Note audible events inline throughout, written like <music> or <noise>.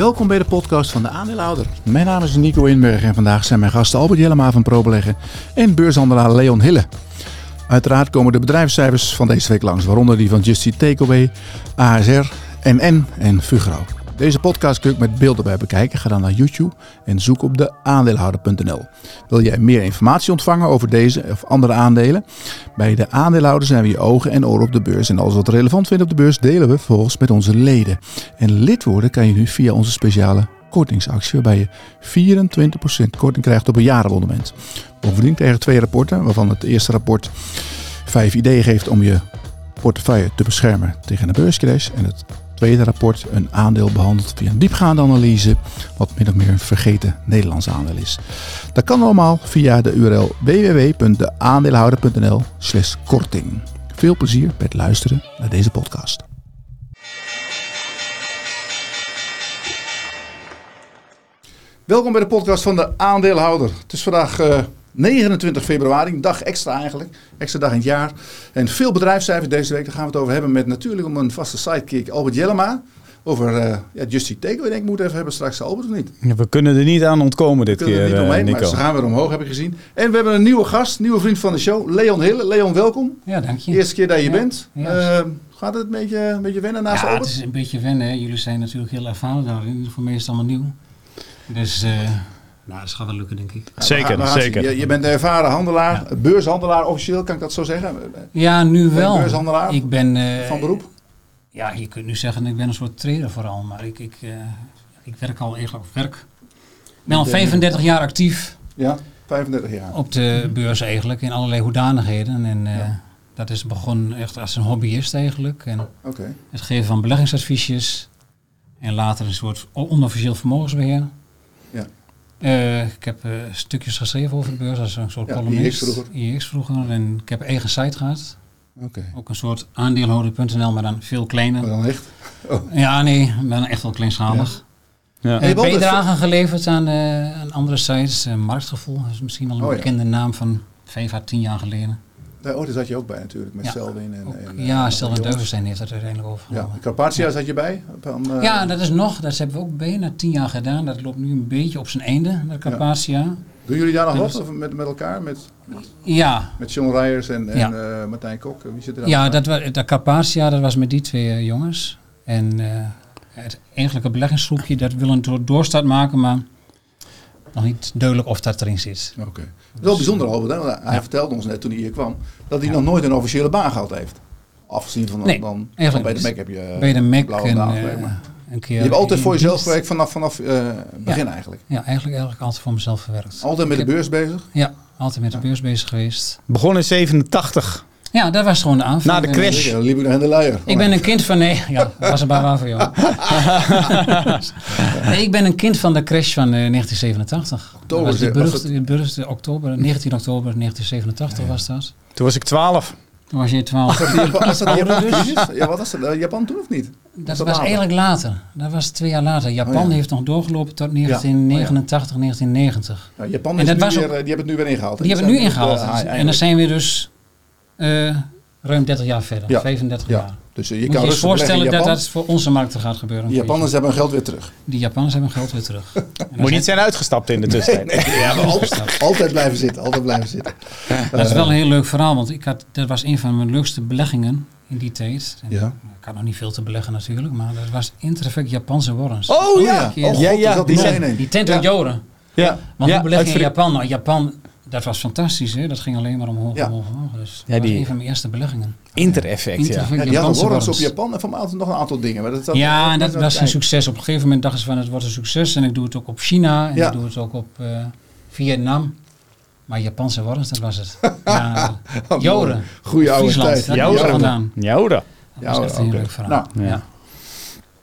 Welkom bij de podcast van de aandeelhouder. Mijn naam is Nico Inberg en vandaag zijn mijn gasten Albert Jellema van ProBeleggen en beurshandelaar Leon Hille. Uiteraard komen de bedrijfscijfers van deze week langs, waaronder die van Justy Takeaway, ASR, MN en Fugro. Deze podcast kun je met beelden bij bekijken. Ga dan naar YouTube en zoek op de aandeelhouder.nl. Wil jij meer informatie ontvangen over deze of andere aandelen? Bij de aandeelhouder zijn we je ogen en oren op de beurs. En alles wat relevant vindt op de beurs delen we vervolgens met onze leden. En lid worden kan je nu via onze speciale kortingsactie, waarbij je 24% korting krijgt op een jarenabonnement. Bovendien krijg twee rapporten, waarvan het eerste rapport vijf ideeën geeft om je portefeuille te beschermen tegen een beurscrash. En het tweede rapport een aandeel behandeld via een diepgaande analyse, wat min of meer een vergeten Nederlands aandeel is. Dat kan allemaal via de URL www.deaandeelhouder.nl slash korting. Veel plezier bij het luisteren naar deze podcast. Welkom bij de podcast van de aandeelhouder. Het is vandaag uh, 29 februari, een dag extra eigenlijk. Extra dag in het jaar. En veel bedrijfscijfers deze week. Daar gaan we het over hebben met natuurlijk om een vaste sidekick Albert Jellema. Over uh, ja, Justy Takeaway denk ik moet even hebben straks Albert of niet? Ja, we kunnen er niet aan ontkomen dit keer, er niet omheen, uh, maar ze gaan weer omhoog heb ik gezien. En we hebben een nieuwe gast, nieuwe vriend van de show, Leon Hille. Leon, welkom. Ja, dank je. Eerste keer dat je ja, bent. Ja. Uh, gaat het een beetje, een beetje wennen naast ja, Albert? het is een beetje wennen. Jullie zijn natuurlijk heel ervaren daarin. Voor mij is het allemaal nieuw. Dus... Nou, dat gaat wel lukken, denk ik. Ja, zeker, zeker. Je, je, bent een ervaren handelaar, ja. beurshandelaar officieel, kan ik dat zo zeggen? Ja, nu wel. Beurshandelaar ik ben, uh, van beroep? Ja, je kunt nu zeggen, ik ben een soort trader vooral, maar ik, ik, uh, ik werk al eigenlijk op werk. Ik ben al 35 jaar actief. Ja, 35 jaar. Op de beurs eigenlijk, in allerlei hoedanigheden. En uh, ja. dat is begonnen echt als een hobbyist eigenlijk. En okay. het geven van beleggingsadviesjes. En later een soort onofficieel vermogensbeheer. Uh, ik heb uh, stukjes geschreven over de beurs als een soort ja, columnist. IX vroeger. IX vroeger. En ik heb eigen site gehad. Okay. Ook een soort aandeelhouder.nl, maar dan veel kleiner. Maar dan echt? Oh. Ja, nee, maar dan echt wel kleinschalig. Ja. Ja. Uh, bijdragen geleverd aan, aan andere sites. Marktgevoel dat is misschien al een oh, bekende naam van vijf à tien jaar geleden. Daar, oh, daar zat je ook bij natuurlijk, met ja. Selwin. En, ook, en, ja, Selwin Deugenstein heeft dat uiteindelijk overgenomen. Ja, Carpathia ja. zat je bij? Van, uh, ja, dat is nog, dat hebben we ook bijna tien jaar gedaan. Dat loopt nu een beetje op zijn einde, met Carpathia. Doen jullie daar nog wat of met, met elkaar? Met, ja. Met John Rijers en, en uh, Martijn Kok? Wie zit er Ja, dat, was, dat Carpathia, dat was met die twee jongens. En uh, het eigenlijke beleggingsgroepje, dat wil een doorstart maken, maar nog niet duidelijk of dat erin zit. Oké. Okay. Wel bijzonder, Albert. Hè? Hij ja. vertelde ons net toen hij hier kwam dat hij ja. nog nooit een officiële baan gehad heeft. Afgezien van, nee, dan, dan bij de Mac heb je bij de Mac blauwe baan, uh, een keer Je hebt altijd voor jezelf gewerkt vanaf, vanaf uh, begin ja. eigenlijk. Ja, eigenlijk, eigenlijk altijd voor mezelf gewerkt. Altijd met Ik de beurs heb, bezig? Ja, altijd met de beurs bezig geweest. Begon in 87. Ja, dat was gewoon de aanvang. Na de crash. Dan liep ik naar de luier. Ik ben een kind van, nee, ja, was er bij waar voor jou. <laughs> nee, ik ben een kind van de crash van uh, 1987. Oktober, was de beruchte, de beruchte oktober, 19 oktober 1987 ja, ja. was dat. Toen was ik 12. Toen was je 12. Was dat, was dat Japan, dus? <laughs> ja, wat was dat? Uh, Japan toen of niet? Dat was, dat was eigenlijk later. Dat was twee jaar later. Japan oh, ja. heeft nog doorgelopen tot 1989, oh, 1990. Ja, Japan is en dat nu weer, ook, die hebben het nu weer ingehaald. Die hebben het nu ingehaald. Uh, en dan zijn we dus uh, ruim 30 jaar verder. Ja. 35 ja. jaar. Dus je Moet kan je je voorstellen Japan, dat dat voor onze markten gaat gebeuren. De Japanners hebben hun geld weer terug. Die Japanners hebben hun geld weer terug. <laughs> Moet je niet zijn uitgestapt in de tussentijd. Nee, nee, ja, altijd, altijd blijven zitten. Altijd blijven zitten. <laughs> Dat is wel een heel leuk verhaal, want ik had, dat was een van mijn leukste beleggingen in die tijd. En ja. Ik had nog niet veel te beleggen natuurlijk, maar dat was Intereffect Japanse warrants. Oh ja, ja, oh, ja, ja. Die, die tent uit Joden. Ja. Want ja, hoe beleg je in Japan? Nou, Japan, dat was fantastisch. Hè? Dat ging alleen maar omhoog, ja. omhoog, omhoog. Dus ja, dat die was een van mijn eerste beleggingen. Intereffect, Inter ja. ja. Die op Japan en van mij nog een aantal dingen. Maar dat, dat, ja, en dat, dat was een succes. Op een gegeven moment dachten ze van het wordt een succes. En ik doe het ook op China. En ja. ik doe het ook op uh, Vietnam. Maar Japanse warrants, dat was het. <laughs> Ja, Joden. Goeie oude Friesland, tijd. Dat Joden. Joden. Dat was echt een heel leuk verhaal. Nou, ja.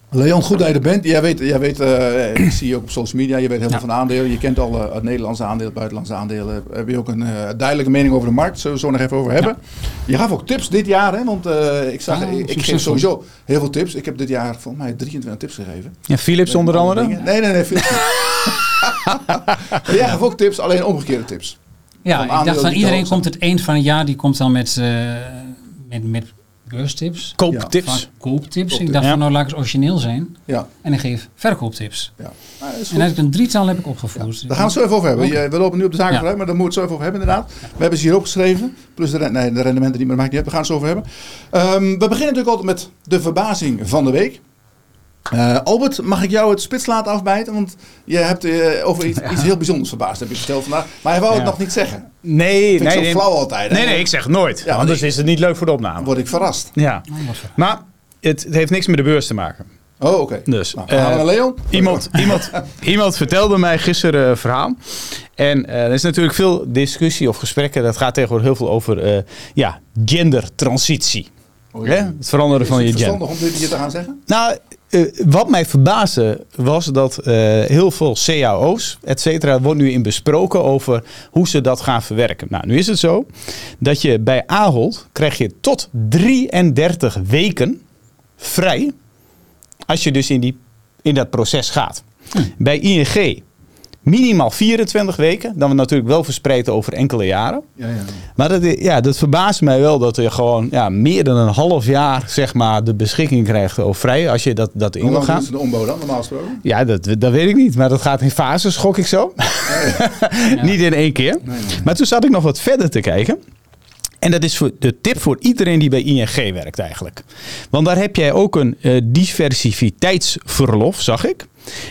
Leon, goed dat je er bent. Jij weet, jij weet uh, <clears throat> ik zie je ook op social media, je weet heel veel ja. van aandelen. Je kent al uh, het Nederlandse aandeel, buitenlandse aandelen. Heb je ook een uh, duidelijke mening over de markt? Zullen we zo nog even over hebben. Ja. Je gaf ook tips dit jaar, hè? want ik zag, Ah, ik, ik geef sowieso heel veel tips. Ik heb dit jaar volgens mij 23 tips gegeven. Ja, Philips Met onder andere? Dingen. Nee, nee, nee, Philips <laughs> Jij gaf ook tips, alleen omgekeerde tips. Ja, ik dacht van iedereen komt het eind van het jaar, die komt dan met, met, met beurstips, Kooptips. kooptips. Ik dacht Ja. van nou laat ik eens origineel zijn. Ja, En ik geef verkooptips. ja. Nou, En heb ik een drietal heb ik opgevoerd. Daar gaan we het zo even over hebben. We lopen nu op de zaken vooruit, maar daar moeten we het zo even over hebben inderdaad. We hebben ze hier opgeschreven. Plus de, nee, de rendementen die maar maakt niet uit. We gaan het zo over hebben. Ehm, we beginnen natuurlijk altijd met de verbazing van de week. Eh, Albert, mag ik jou het spits laten afbijten? Want je hebt eh, over iets, <laughs> iets heel bijzonders verbaasd, heb je verteld vandaag. Maar hij wou het nog niet zeggen. Nee, Vind ik nee, zo nee. flauw altijd. hè? Nee, nee, ik zeg het nooit. Ja, anders is het niet leuk voor de Dan opname. word ik verrast. Ja. Maar het, het heeft niks met de beurs te maken. Oh, oké. Dus, Nou, eh, naar Leon? Iemand, iemand, <laughs> iemand vertelde mij gisteren een verhaal. En eh, er is natuurlijk veel discussie of gesprekken. Dat gaat tegenwoordig heel veel over eh, ja, gendertransitie. Oh, Hè? Het veranderen van Is je het gender. verstandig om dit hier te gaan zeggen? Nou, eh, wat mij verbaasde was dat eh, heel veel cao's, et cetera, wordt nu in besproken over hoe ze dat gaan verwerken. Nou, nu is het zo dat je bij Ahold krijg je tot 33 weken vrij als je dus in, die, in dat proces gaat. Bij ING minimaal 24 weken, dan natuurlijk wel verspreid over enkele jaren. Ja, ja. Maar dat, ja, dat verbaast mij wel dat je gewoon ja, meer dan een half jaar zeg maar, de beschikking krijgt over vrij als je dat, dat in Hoe wil lang gaan. duurt de ombouw dan, normaal gesproken? Ja, dat, dat weet ik niet. Maar dat gaat in fases, gok ik zo. <laughs> niet in één keer. Nee, nee. Maar toen zat ik nog wat verder te kijken. En dat is voor de tip voor iedereen die bij ING werkt eigenlijk. Want daar heb jij ook een eh, diversiteitsverlof, zag ik.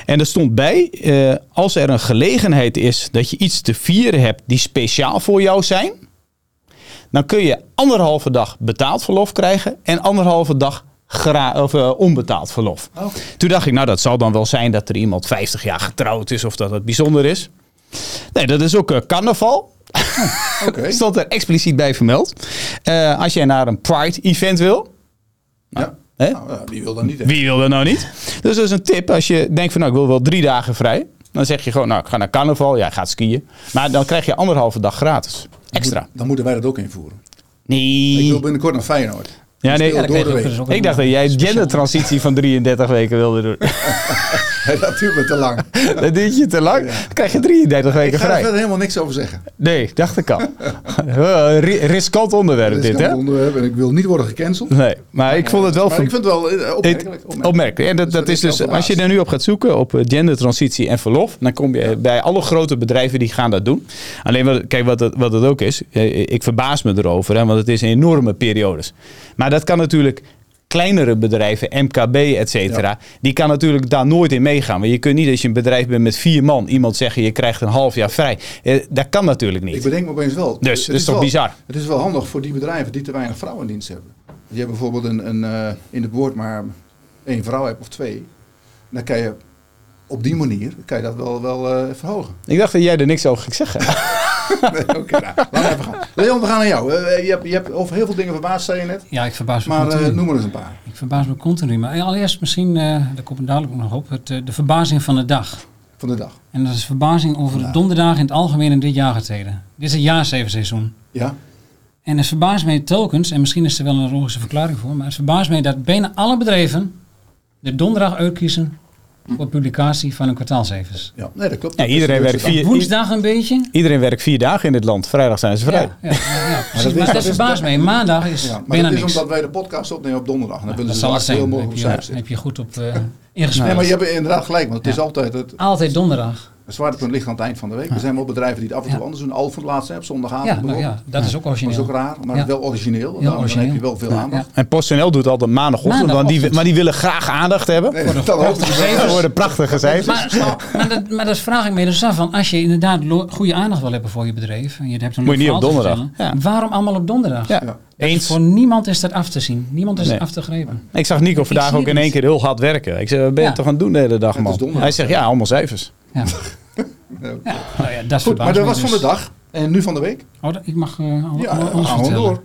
En er stond bij, eh, als er een gelegenheid is dat je iets te vieren hebt die speciaal voor jou zijn. Dan kun je anderhalve dag betaald verlof krijgen en anderhalve dag of, eh, onbetaald verlof. Oké. Toen dacht ik, nou dat zal dan wel zijn dat er iemand 50 jaar getrouwd is of dat het bijzonder is. Nee, dat is ook eh, carnaval. Oké. <laughs> Stond er expliciet bij vermeld. Als jij naar een Pride-event wil. Ja. Hè? Nou, ja, wie wil dat niet? hè? Wie wil dat nou niet? Dus dat is een tip. Als je denkt van nou, ik wil wel drie dagen vrij. Dan zeg je gewoon, nou, ik ga naar carnaval. Ja, gaat skiën. Maar dan krijg je anderhalve dag gratis. Extra. Dan moeten wij dat ook invoeren. Ik Nee. wil binnenkort naar Feyenoord. Ja, nee. Ja, door de ik week. Ik dacht dat jij gendertransitie van 33 weken wilde doen. <laughs> dat duurt me te lang. <laughs> Dat duurt je te lang. Dan krijg je 33 Ik weken ga er vrij. verder helemaal niks over zeggen. Nee, dacht ik al. <laughs> Eh, ri- Riskant onderwerp Dit hè? onderwerp en ik wil niet worden gecanceld. Nee, maar ik vond het wel Maar ik vind het wel eh, opmerkelijk. Het- opmerkelijk. En dat, dat is dus, als je er nu op gaat zoeken op eh, gendertransitie en verlof, dan kom je bij alle grote bedrijven die gaan dat doen. Alleen, wat, kijk wat het, wat het ook is, ik verbaas me erover, hè, want het is een enorme periodes. Maar dat kan natuurlijk kleinere bedrijven, MKB, et cetera, die kan natuurlijk daar nooit in meegaan. Want je kunt niet als je een bedrijf bent met vier man, iemand zeggen je krijgt een half jaar vrij. Eh, dat kan natuurlijk Ik niet. bedenk me opeens wel. Dus, Het dat is toch wel- bizar? Het is wel handig voor die bedrijven die te weinig vrouwen in dienst hebben. Je hebt bijvoorbeeld een, een, eh, in het woord maar één vrouw hebt of twee. Dan kan je op die manier kan je dat wel, wel eh, verhogen. Ik dacht dat jij er niks over ging zeggen. <laughs> <laughs> Nee, Oké, nou, laten we even gaan. Leon, we gaan naar jou. Eh, je, hebt, je hebt over heel veel dingen verbaasd, zei je net. Ja, ik verbaas me Maar eh, continu. noem er eens een paar. Ik verbaas me continu. Maar allereerst misschien, eh daar komt het dadelijk nog op, het, eh, de verbazing van de dag. Van de dag. En dat is verbazing over de donderdagen in het algemeen in dit jaargetijde. Dit is het jaarzevenseizoen. Ja? En het verbaast mij telkens, en misschien is er wel een logische verklaring voor, maar het verbaast mij dat bijna alle bedrijven de donderdag uitkiezen voor publicatie van hun kwartaalcijfers. ja. Nee, dat klopt. Ja, iedereen de werkt vier- Woensdag een beetje. Iedereen werkt vier dagen in dit land. Vrijdag zijn ze vrij. Ja, dat Maar dat is- verbaast mij. Maandag is. Ja, maar bijna dat is niks. omdat wij de podcast opnemen op donderdag. En dan willen dat ze zal zo het zijn. heel heb op je, cijfers heb je goed op eh ingespeeld. Nee, maar je hebt inderdaad gelijk. Want het is altijd het, Altijd donderdag. Het zwaartepunt ligt aan het eind van de week. Er zijn wel bedrijven die het af en toe Ja. anders doen. Alphen laatst hè, op zondagavond. Ja, nou ja, dat is ook Dat is origineel. ook raar, maar Ja. wel origineel. Dan, origineel. heb je wel veel aandacht. En PostNL doet altijd maandagochtend, want die, maar die willen graag aandacht hebben. Nee, Voor de. Dat worden prachtige cijfers. Maar, maar, dat, maar dat vraag ik me dus af. Van als je inderdaad goede aandacht wil hebben voor je bedrijf. En je hebt een Moet je niet op donderdag. Waarom allemaal op donderdag? Ja, Ja. eens. Voor niemand is dat af te zien. Niemand is Nee. het af te grijpen. Ik zag Nico vandaag ook het in één keer heel hard werken. Ik zei, wat ben je Ja. toch aan het doen de hele dag, Het man? Hij zegt, ja, allemaal cijfers. Ja. <laughs> Ja. Ja, nou ja, dat Goed, maar dat was van dus. de dag. En nu van de week? Oh, dat- ik mag eh, al- Ja, al- vertellen. door.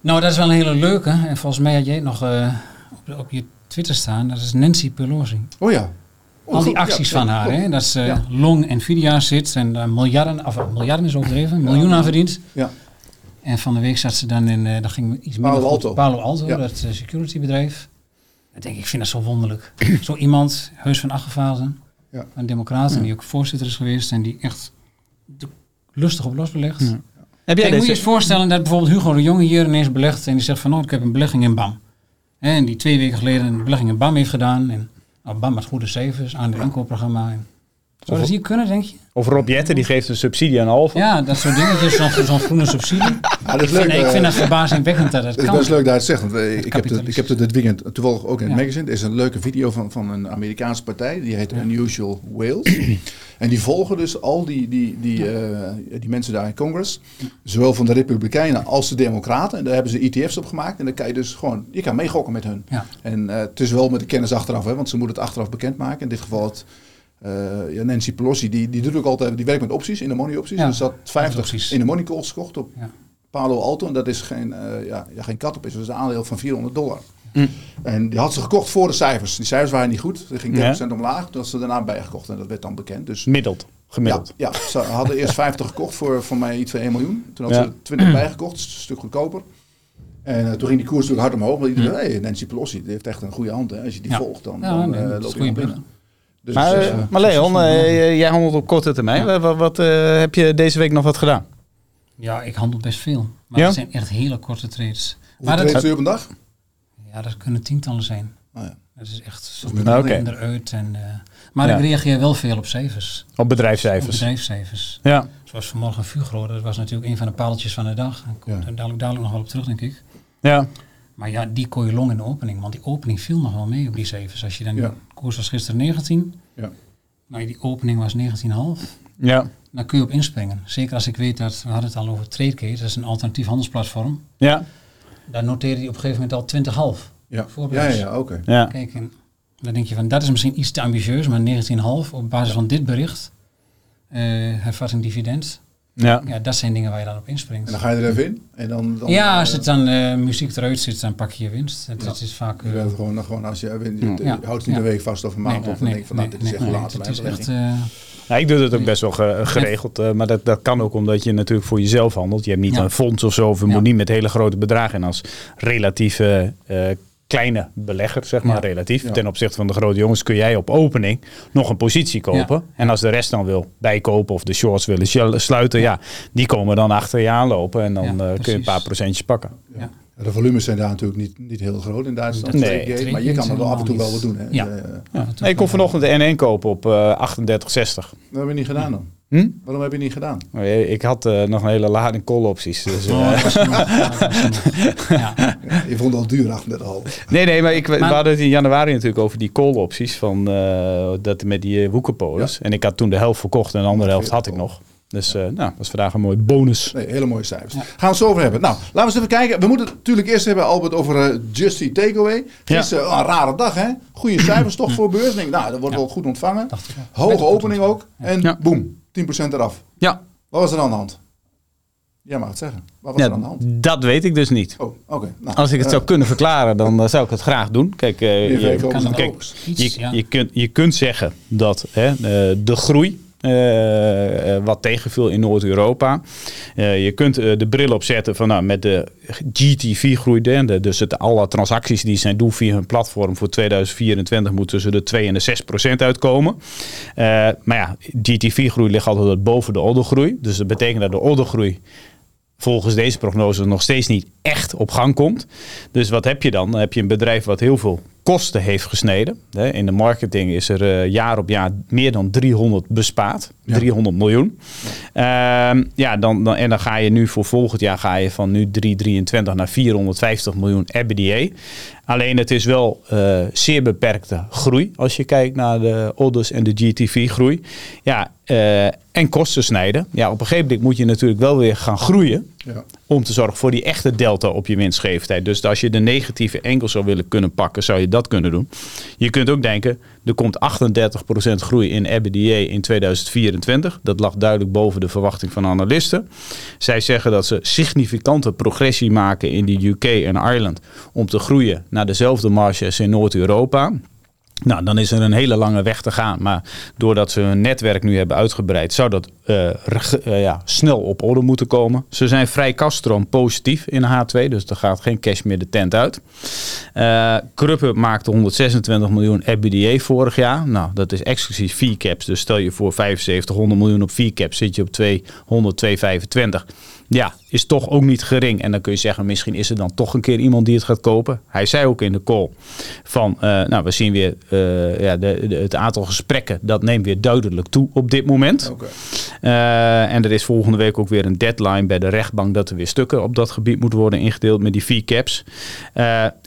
Nou, dat is wel een hele leuke. En volgens mij had jij het nog eh, op, op je Twitter staan. Dat is Nancy Pelosi. Oh ja. Oh, Al die acties Ja, van ja, haar. Hè? Dat ze Ja. long Nvidia zit en daar miljarden, of eh, miljarden is overdreven, miljoenen aan verdient. Ja. En van de week zat ze dan in, eh dat ging iets minder Palo goed, Alto. Palo Alto, Ja. dat eh, securitybedrijf. Ik denk, ik vind dat zo wonderlijk. <clears throat> zo iemand, heus van Achtervazen, Ja. een democraat, en die ook voorzitter is geweest en die echt de- lustig op los belegt. Ja. Heb jij Kijk, moet je deze... eens voorstellen dat bijvoorbeeld Hugo de Jonge hier ineens belegt en die zegt van nou, ik heb een belegging in BAM. Hè, En die twee weken geleden een belegging in BAM heeft gedaan. En nou, BAM had goede cijfers, aan de inkoopprogramma. En, zou dat hier kunnen, denk je? Of Rob Jetten, die geeft een subsidie aan Alfa. Ja, dat soort dingetjes, zo'n zo'n groene subsidie. Ja, dat Ik is leuk. vind, ik eh, vind dat verbazingwekkend dat het Het is kan. best leuk dat je het zegt. Want eh, ik, heb het, ik heb het dit weekend toevallig ook in het Ja. magazine. Er is een leuke video van, van een Amerikaanse partij. Die heet Unusual Whales. <clears throat> en die volgen dus al die, die, die, eh, die mensen daar in Congress. Zowel van de Republikeinen als de Democraten. En daar hebben ze ETF's op gemaakt. En dan kan je dus gewoon, je kan meegokken met hun. Ja. En eh, het is wel met de kennis achteraf, hè, want ze moeten het achteraf bekendmaken. In dit geval het, ja, Nancy Pelosi, die, die doet ook altijd, die werkt met opties, in de money opties. Ja, dus dat 50 opties. in de money calls gekocht op Ja. Palo Alto. En dat is geen, eh ja, ja, geen kat op is, dat is een aandeel van 400 dollar. Hm. En die had ze gekocht voor de cijfers. Die cijfers waren niet goed. Er ging 10% Ja. omlaag. Toen had ze daarna bijgekocht en dat werd dan bekend. Dus Gemiddeld. Gemiddeld. ja, ja, ze hadden eerst <laughs> 50 gekocht voor, voor mij iets van 1 miljoen. Toen had Ja. ze 20 <clears throat> bijgekocht, een stuk goedkoper. En eh, toen ging die koers natuurlijk hard omhoog. Want iedereen zei, hey, Nancy Pelosi, die heeft echt een goede hand. Hè. Als je die Ja. volgt, dan, Ja, dan nee, eh, loop je naar binnen. Dus, Maar, eh, eh, maar Leon, eh, jij handelt op korte termijn. Ja. Wat, wat, eh, heb je deze week nog wat gedaan? Ja, ik handel best veel. Maar Ja? het zijn echt hele korte trades. hoeveel Maar trades doe je op een dag? ja, dat kunnen tientallen zijn. Oh, ja. Dat is echt zo minder. Eruit. En, eh, maar Ja. ik reageer wel veel op cijfers. Op Op bedrijfscijfers. bedrijfscijfers. Ja. Zoals vanmorgen Fugro, dat was natuurlijk een van de paaltjes van de dag. Daar komt Ja. er dadelijk, dadelijk nog wel op terug, denk ik. ja. Maar ja, die kon je long in de opening. Want die opening viel nog wel mee op die cijfers. Als je dan, Ja. de koers was gisteren 19. Ja. Nou, die opening was 19,5. Ja. Dan kun je op inspringen. Zeker als ik weet dat, we hadden het al over TradeGate. Dat is een alternatief handelsplatform. Ja. Daar noteerde hij op een gegeven moment al 20,5. Ja, ja, Voorbeeld. ja, oké. Ja. Kijk, en dan denk je van dat is misschien iets te ambitieus, maar 19,5 op basis van dit bericht, eh hervatting dividend, Ja. ja, dat zijn dingen waar je dan op inspringt. En dan ga je er even in. En dan, dan, ja, eh, als het dan eh, muziek eruit zit, dan pak je je winst. Het, Ja. het is vaak... je eh, bent gewoon, gewoon als je, je, je, Ja. houdt niet Ja. een week vast of een maand nee, of dan denk je van, nou, dit is echt nee, later. Het is echt... eh, ik doe het ook best wel ge- geregeld, eh, maar dat, dat kan ook omdat je natuurlijk voor jezelf handelt. Je hebt niet Ja. een fonds of zo, of je Ja. moet niet met hele grote bedragen. En als relatief eh, eh, kleine belegger, zeg maar, Ja. relatief, Ja. ten opzichte van de grote jongens, kun jij op opening nog een positie kopen. En als de rest dan wil bijkopen of de shorts willen sl- sluiten, ja, die komen dan achter je aanlopen en dan Ja, eh, kun je een paar procentjes pakken. ja. Ja, De volumes zijn daar natuurlijk niet, niet heel groot in Duitsland. Nee. Maar je kan er wel af en toe wel wat doen. Hè? Ja. Eh, Nee, ik kon vanochtend de N1 kopen op eh 38,60. dat heb je niet gedaan dan. Hm? Waarom heb je niet gedaan? Oh, je- Ik had eh, nog een hele lading call opties. Dus, eh, Oh. Ja. Ja. Ja, je vond het al duur, 38,5. Nee, nee, maar ik, we hadden het in januari natuurlijk over die call-opties van eh, dat met die uh, woekerpolis. En ik had toen de helft verkocht en de andere helft had ik nog. Dus eh nou, dat was vandaag een mooie bonus. Nee, hele mooie cijfers. Gaan we het zo over hebben. Nou, laten we eens even kijken. We moeten het natuurlijk eerst hebben, Albert, over eh Justy Takeaway. Gisteren oh, een rare dag, hè? Goede cijfers <clears throat> toch voor beurs. Denk, nou, dat wordt Ja. wel goed ontvangen. Dacht ik wel. Hoge opening ook. En Ja. boem, 10% eraf. Ja, Wat was er aan de hand? Jij mag het zeggen. Wat was er aan de hand? dat weet ik dus niet. Oh, oké. Nou, Als ik het eh, zou kunnen verklaren, dan eh, zou ik het graag doen. Kijk, eh, je, kan kijk, je, ja. je, kunt, je kunt zeggen dat hè, eh, de groei eh, eh, wat tegenviel in Noord-Europa. Eh, je kunt eh, de bril opzetten van nou, met de GTV-groei, dus alle transacties die zij doen via hun platform voor 2024 moeten tussen de 2 en de 6 procent uitkomen. Eh, maar ja, GTV-groei ligt altijd boven de ordergroei. Dus dat betekent dat de ordergroei volgens deze prognose nog steeds niet echt op gang komt. Dus wat heb je dan? Dan heb je een bedrijf wat heel veel kosten heeft gesneden. In de marketing is er eh, jaar op jaar meer dan 300 bespaard. Ja. 300 miljoen. Ehm, ja, dan, dan, en dan ga je nu voor volgend jaar ga je van nu 323 naar 450 miljoen EBITDA. Alleen het is wel eh, zeer beperkte groei als je kijkt naar de orders en de GTV-groei. Ja, eh, en kosten snijden. Ja, op een gegeven moment moet je natuurlijk wel weer gaan groeien Ja. om te zorgen voor die echte delta op je winstgevendheid. Dus als je de negatieve enkel zou willen kunnen pakken, zou je dat kunnen doen. Je kunt ook denken, er komt 38% groei in EBITDA in 2024. Dat lag duidelijk boven de verwachting van analisten. Zij zeggen dat ze significante progressie maken in de UK en Ireland om te groeien naar dezelfde marge als in Noord-Europa. Nou, dan is er een hele lange weg te gaan. Maar doordat ze hun netwerk nu hebben uitgebreid, zou dat uh, uh, ja, snel op orde moeten komen. Ze zijn vrij kaststroom positief in H2, dus er gaat geen cash meer de tent uit. Uh, Kruppe maakte 126 miljoen EBITDA vorig jaar. Nou, dat is exclusief fee caps. Dus stel je voor 75, 100 miljoen op fee caps, zit je op 200, 225 ja, is toch ook niet gering. En dan kun je zeggen, misschien is er dan toch een keer iemand die het gaat kopen. Hij zei ook in de call van, uh, nou, we zien weer uh, ja, de, de, het aantal gesprekken, dat neemt weer duidelijk toe op dit moment. Okay. Uh, en er is volgende week ook weer een deadline bij de rechtbank dat er weer stukken op dat gebied moeten worden ingedeeld met die fee caps.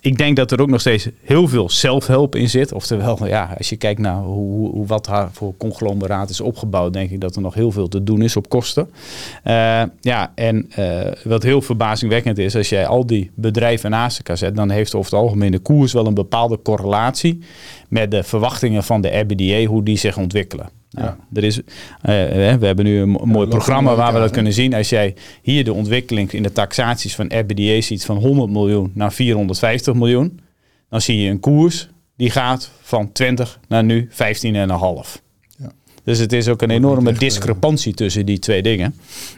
ik denk dat er ook nog steeds heel veel zelfhelp in zit. Oftewel, <laughs> ja, als je kijkt naar hoe, hoe wat haar voor conglomeraat is opgebouwd, denk ik dat er nog heel veel te doen is op kosten. ja, en uh, wat heel verbazingwekkend is, als jij al die bedrijven naast elkaar zet, dan heeft over het algemeen de koers wel een bepaalde correlatie met de verwachtingen van de RBDA, hoe die zich ontwikkelen. Nou, ja. er is, uh, we hebben nu een mooi programma waar we dat kunnen zien. Als jij hier de ontwikkeling in de taxaties van RBDA ziet van 100 miljoen naar 450 miljoen, dan zie je een koers die gaat van 20 naar nu 15,5. Dus het is ook een enorme eh, discrepantie tussen die twee dingen.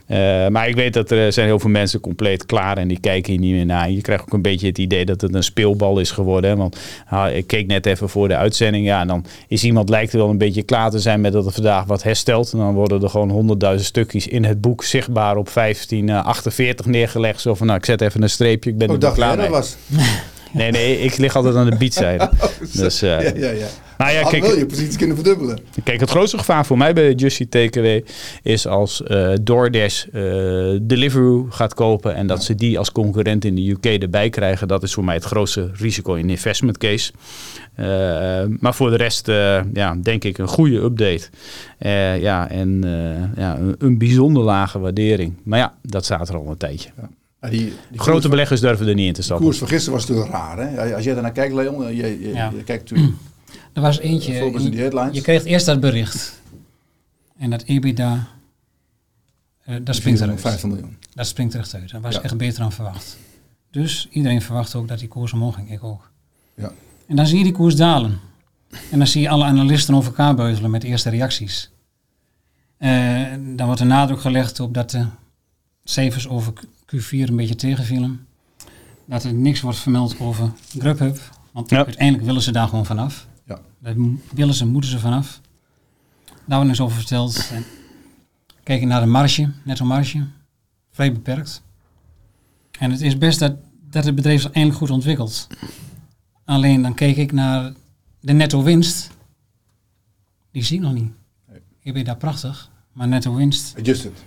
Uh, maar ik weet dat er zijn heel veel mensen compleet klaar en die kijken hier niet meer naar. Je krijgt ook een beetje het idee dat het een speelbal is geworden. Want uh, ik keek net even voor de uitzending. Ja, en dan is iemand lijkt er wel een beetje klaar te zijn met dat er vandaag wat herstelt. En dan worden er gewoon honderdduizend stukjes in het boek zichtbaar op 1548 neergelegd. Zo van, nou, ik zet even een streepje. Ik ben oh, er klaar mee. was. Nee, nee, ik lig altijd aan de beatzijde. <laughs> Oh, dus, uh, ja, ja, ja. Nou ja, kijk, wil je positie kunnen verdubbelen. Kijk, het grootste gevaar voor mij bij Justy TKW is als uh, DoorDash uh, Deliveroo gaat kopen en dat ze die als concurrent in de UK erbij krijgen. Dat is voor mij het grootste risico in investment case. Uh, maar voor de rest, ja, denk ik een goede update. ja, en ja, een, een, bijzonder lage waardering. Maar ja, dat staat er al een tijdje. Ja. Die, die Grote beleggers durven er niet in te stappen. De koers van gisteren was natuurlijk raar. Hè? Als jij daarnaar kijkt, Leon, je, je, ja. je kijkt natuurlijk er was eentje. Je, je kreeg eerst dat bericht. En dat EBITDA. Uh, dat springt eruit. 50 miljoen. Dat springt er echt uit. Dat was ja. echt beter dan verwacht. Dus iedereen verwacht ook dat die koers omhoog ging. Ik ook. Ja. En dan zie je die koers dalen. En dan zie je alle analisten over elkaar beuzelen met eerste reacties. Uh, dan wordt er nadruk gelegd op dat de cijfers over Q4 een beetje tegenvielen. Dat er niks wordt vermeld over Grubhub. Want ja. uiteindelijk willen ze daar gewoon vanaf. Daar willen ze, moeten ze vanaf. Daar wordt eens over verteld. En kijk naar de marge, netto marge. Vrij beperkt. En het is best dat, dat het bedrijf zich eindelijk goed ontwikkelt. Alleen dan keek ik naar de netto winst. Die zie ik nog niet. Ik ben daar prachtig. Maar netto winst... Adjusted.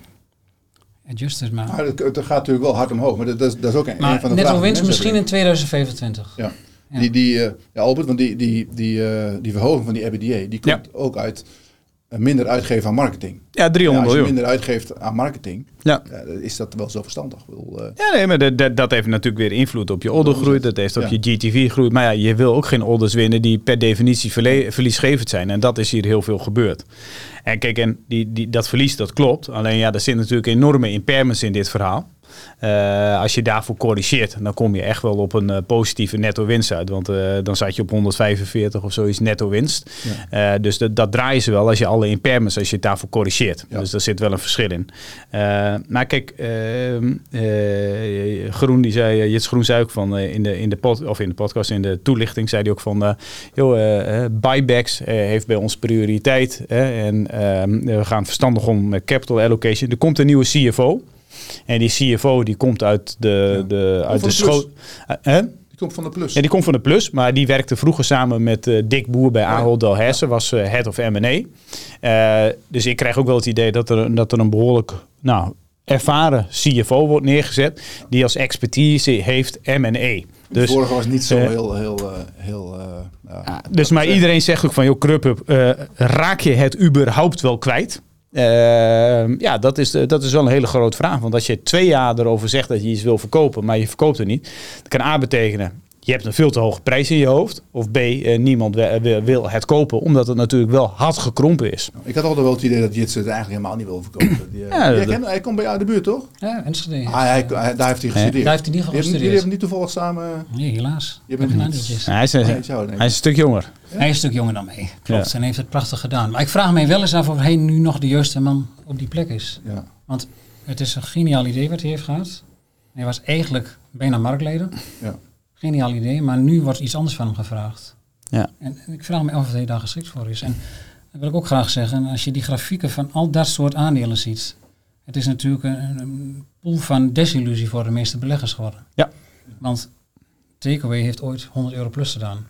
Adjusted, maar... maar het, het, gaat natuurlijk wel hard omhoog. Maar dat, dat, is, dat is ook een, maar een van de netto winst misschien in 2025. Ja. Die, die, uh, ja, Albert, want die, die, die, uh, die verhoging van die EBITDA, die komt ja. ook uit uh, minder uitgeven aan marketing. Ja, 300 miljoen. als je minder uitgeeft aan marketing, ja. is dat wel zo verstandig. Wil, ja, nee, maar dat, dat, dat, heeft natuurlijk weer invloed op je ordergroei, dat heeft op je GTV groei. Maar ja, je wil ook geen orders winnen die per definitie verliesgevend zijn. En dat is hier heel veel gebeurd. En kijk, en die, die, dat verlies, dat klopt. Alleen ja, er zit natuurlijk enorme impairments in dit verhaal. Uh, als je daarvoor corrigeert, dan kom je echt wel op een uh, positieve netto winst uit. Want uh, dan zat je op 145 of zoiets netto winst. Ja. dus dat, dat draaien ze wel als je alle impairments, als je het daarvoor corrigeert. Ja. Dus daar zit wel een verschil in. maar kijk, Groen, die zei, Jits Groen zei ook van in, de, in, de pod, of in de podcast, in de toelichting, zei hij ook van, joh, buybacks heeft bij ons prioriteit. en ehm, we gaan verstandig om met capital allocation. Er komt een nieuwe CFO. En die CFO die komt uit de, ja. de, uit de, de school. Uh, die komt van de Plus. Ja, die komt van de Plus, maar die werkte vroeger samen met uh, Dick Boer bij Ahold Delhaize, was uh, head of M&A. dus ik krijg ook wel het idee dat er, dat er een behoorlijk nou, ervaren CFO wordt neergezet, die als expertise heeft M&A. Dus, de vorige was niet zo heel... heel, heel ja, dus maar iedereen zegt ook van, joh, Krupp, raak je het überhaupt wel kwijt? Uh, ja, dat is, dat is wel een hele grote vraag. Want als je twee jaar erover zegt dat je iets wil verkopen, maar je verkoopt het niet, dat kan A betekenen je hebt een veel te hoge prijs in je hoofd. Of B, eh, niemand wil, het kopen omdat het natuurlijk wel hard gekrompen is. Ik had altijd wel het idee dat Jitsen het eigenlijk helemaal niet wil verkopen. Die, eh, Ja, dat- hij komt bij jou in de buurt, toch? Ja, Enschede. Ah, hij, hij- daar heeft hij gestudeerd. Daar heeft hij in ieder geval Jullie hebben- gestudeerd. niet toevallig samen... Nee, helaas. Je bent niet- hij, is, Oh, hij nee, zo, nee. is een stuk jonger. Hij is een stuk jonger dan mij. Klopt. Ja. En heeft het prachtig gedaan. Maar ik vraag me wel eens af of hij nu nog de juiste man op die plek is. Ja. Want het is een geniaal idee wat hij heeft gehad. Hij was eigenlijk bijna marktleider. Ja. Geniaal idee, maar nu wordt iets anders van hem gevraagd. Ja. En ik vraag me af of hij daar geschikt voor is. En dat wil ik ook graag zeggen, als je die grafieken van al dat soort aandelen ziet. Het is natuurlijk een, een pool van desillusie voor de meeste beleggers geworden. Ja. Want Takeaway heeft ooit 100 euro plus gedaan.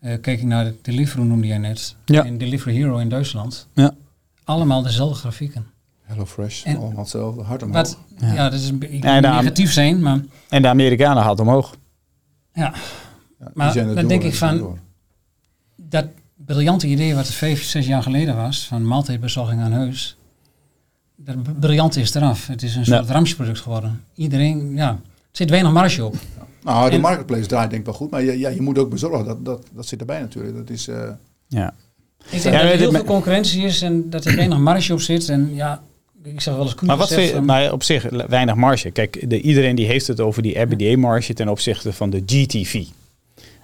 Eh, kijk ik naar de Deliveroo noemde jij net. Ja. En Delivery Hero in Duitsland. Ja. Allemaal dezelfde grafieken. Hello Fresh, En- allemaal hetzelfde. Hard omhoog. Wat, ja. dat is een beetje Ja, daar- negatief zijn, maar En de Amerikanen hadden omhoog. Ja, Ja, maar zijn dan door, denk ik van- door. dat briljante idee wat vijf, zes jaar geleden was, van maaltijdbezorging aan huis, dat b- briljante is eraf. Het is een Ja. soort ramsproduct geworden. Iedereen, ja, er zit weinig marge op. Nou, de En- marketplace draait denk ik wel goed, maar je, ja, je moet ook bezorgen. Dat, dat, dat zit erbij natuurlijk. Dat is, eh, Ja. Ik denk Ja, dat er heel veel concurrentie is en dat er weinig marge op zit. En ja, ik zeg wel eens Maar, wat maar op zich weinig marge. Kijk, de, iedereen die heeft het over die EBITDA-marge ten opzichte van de GTV.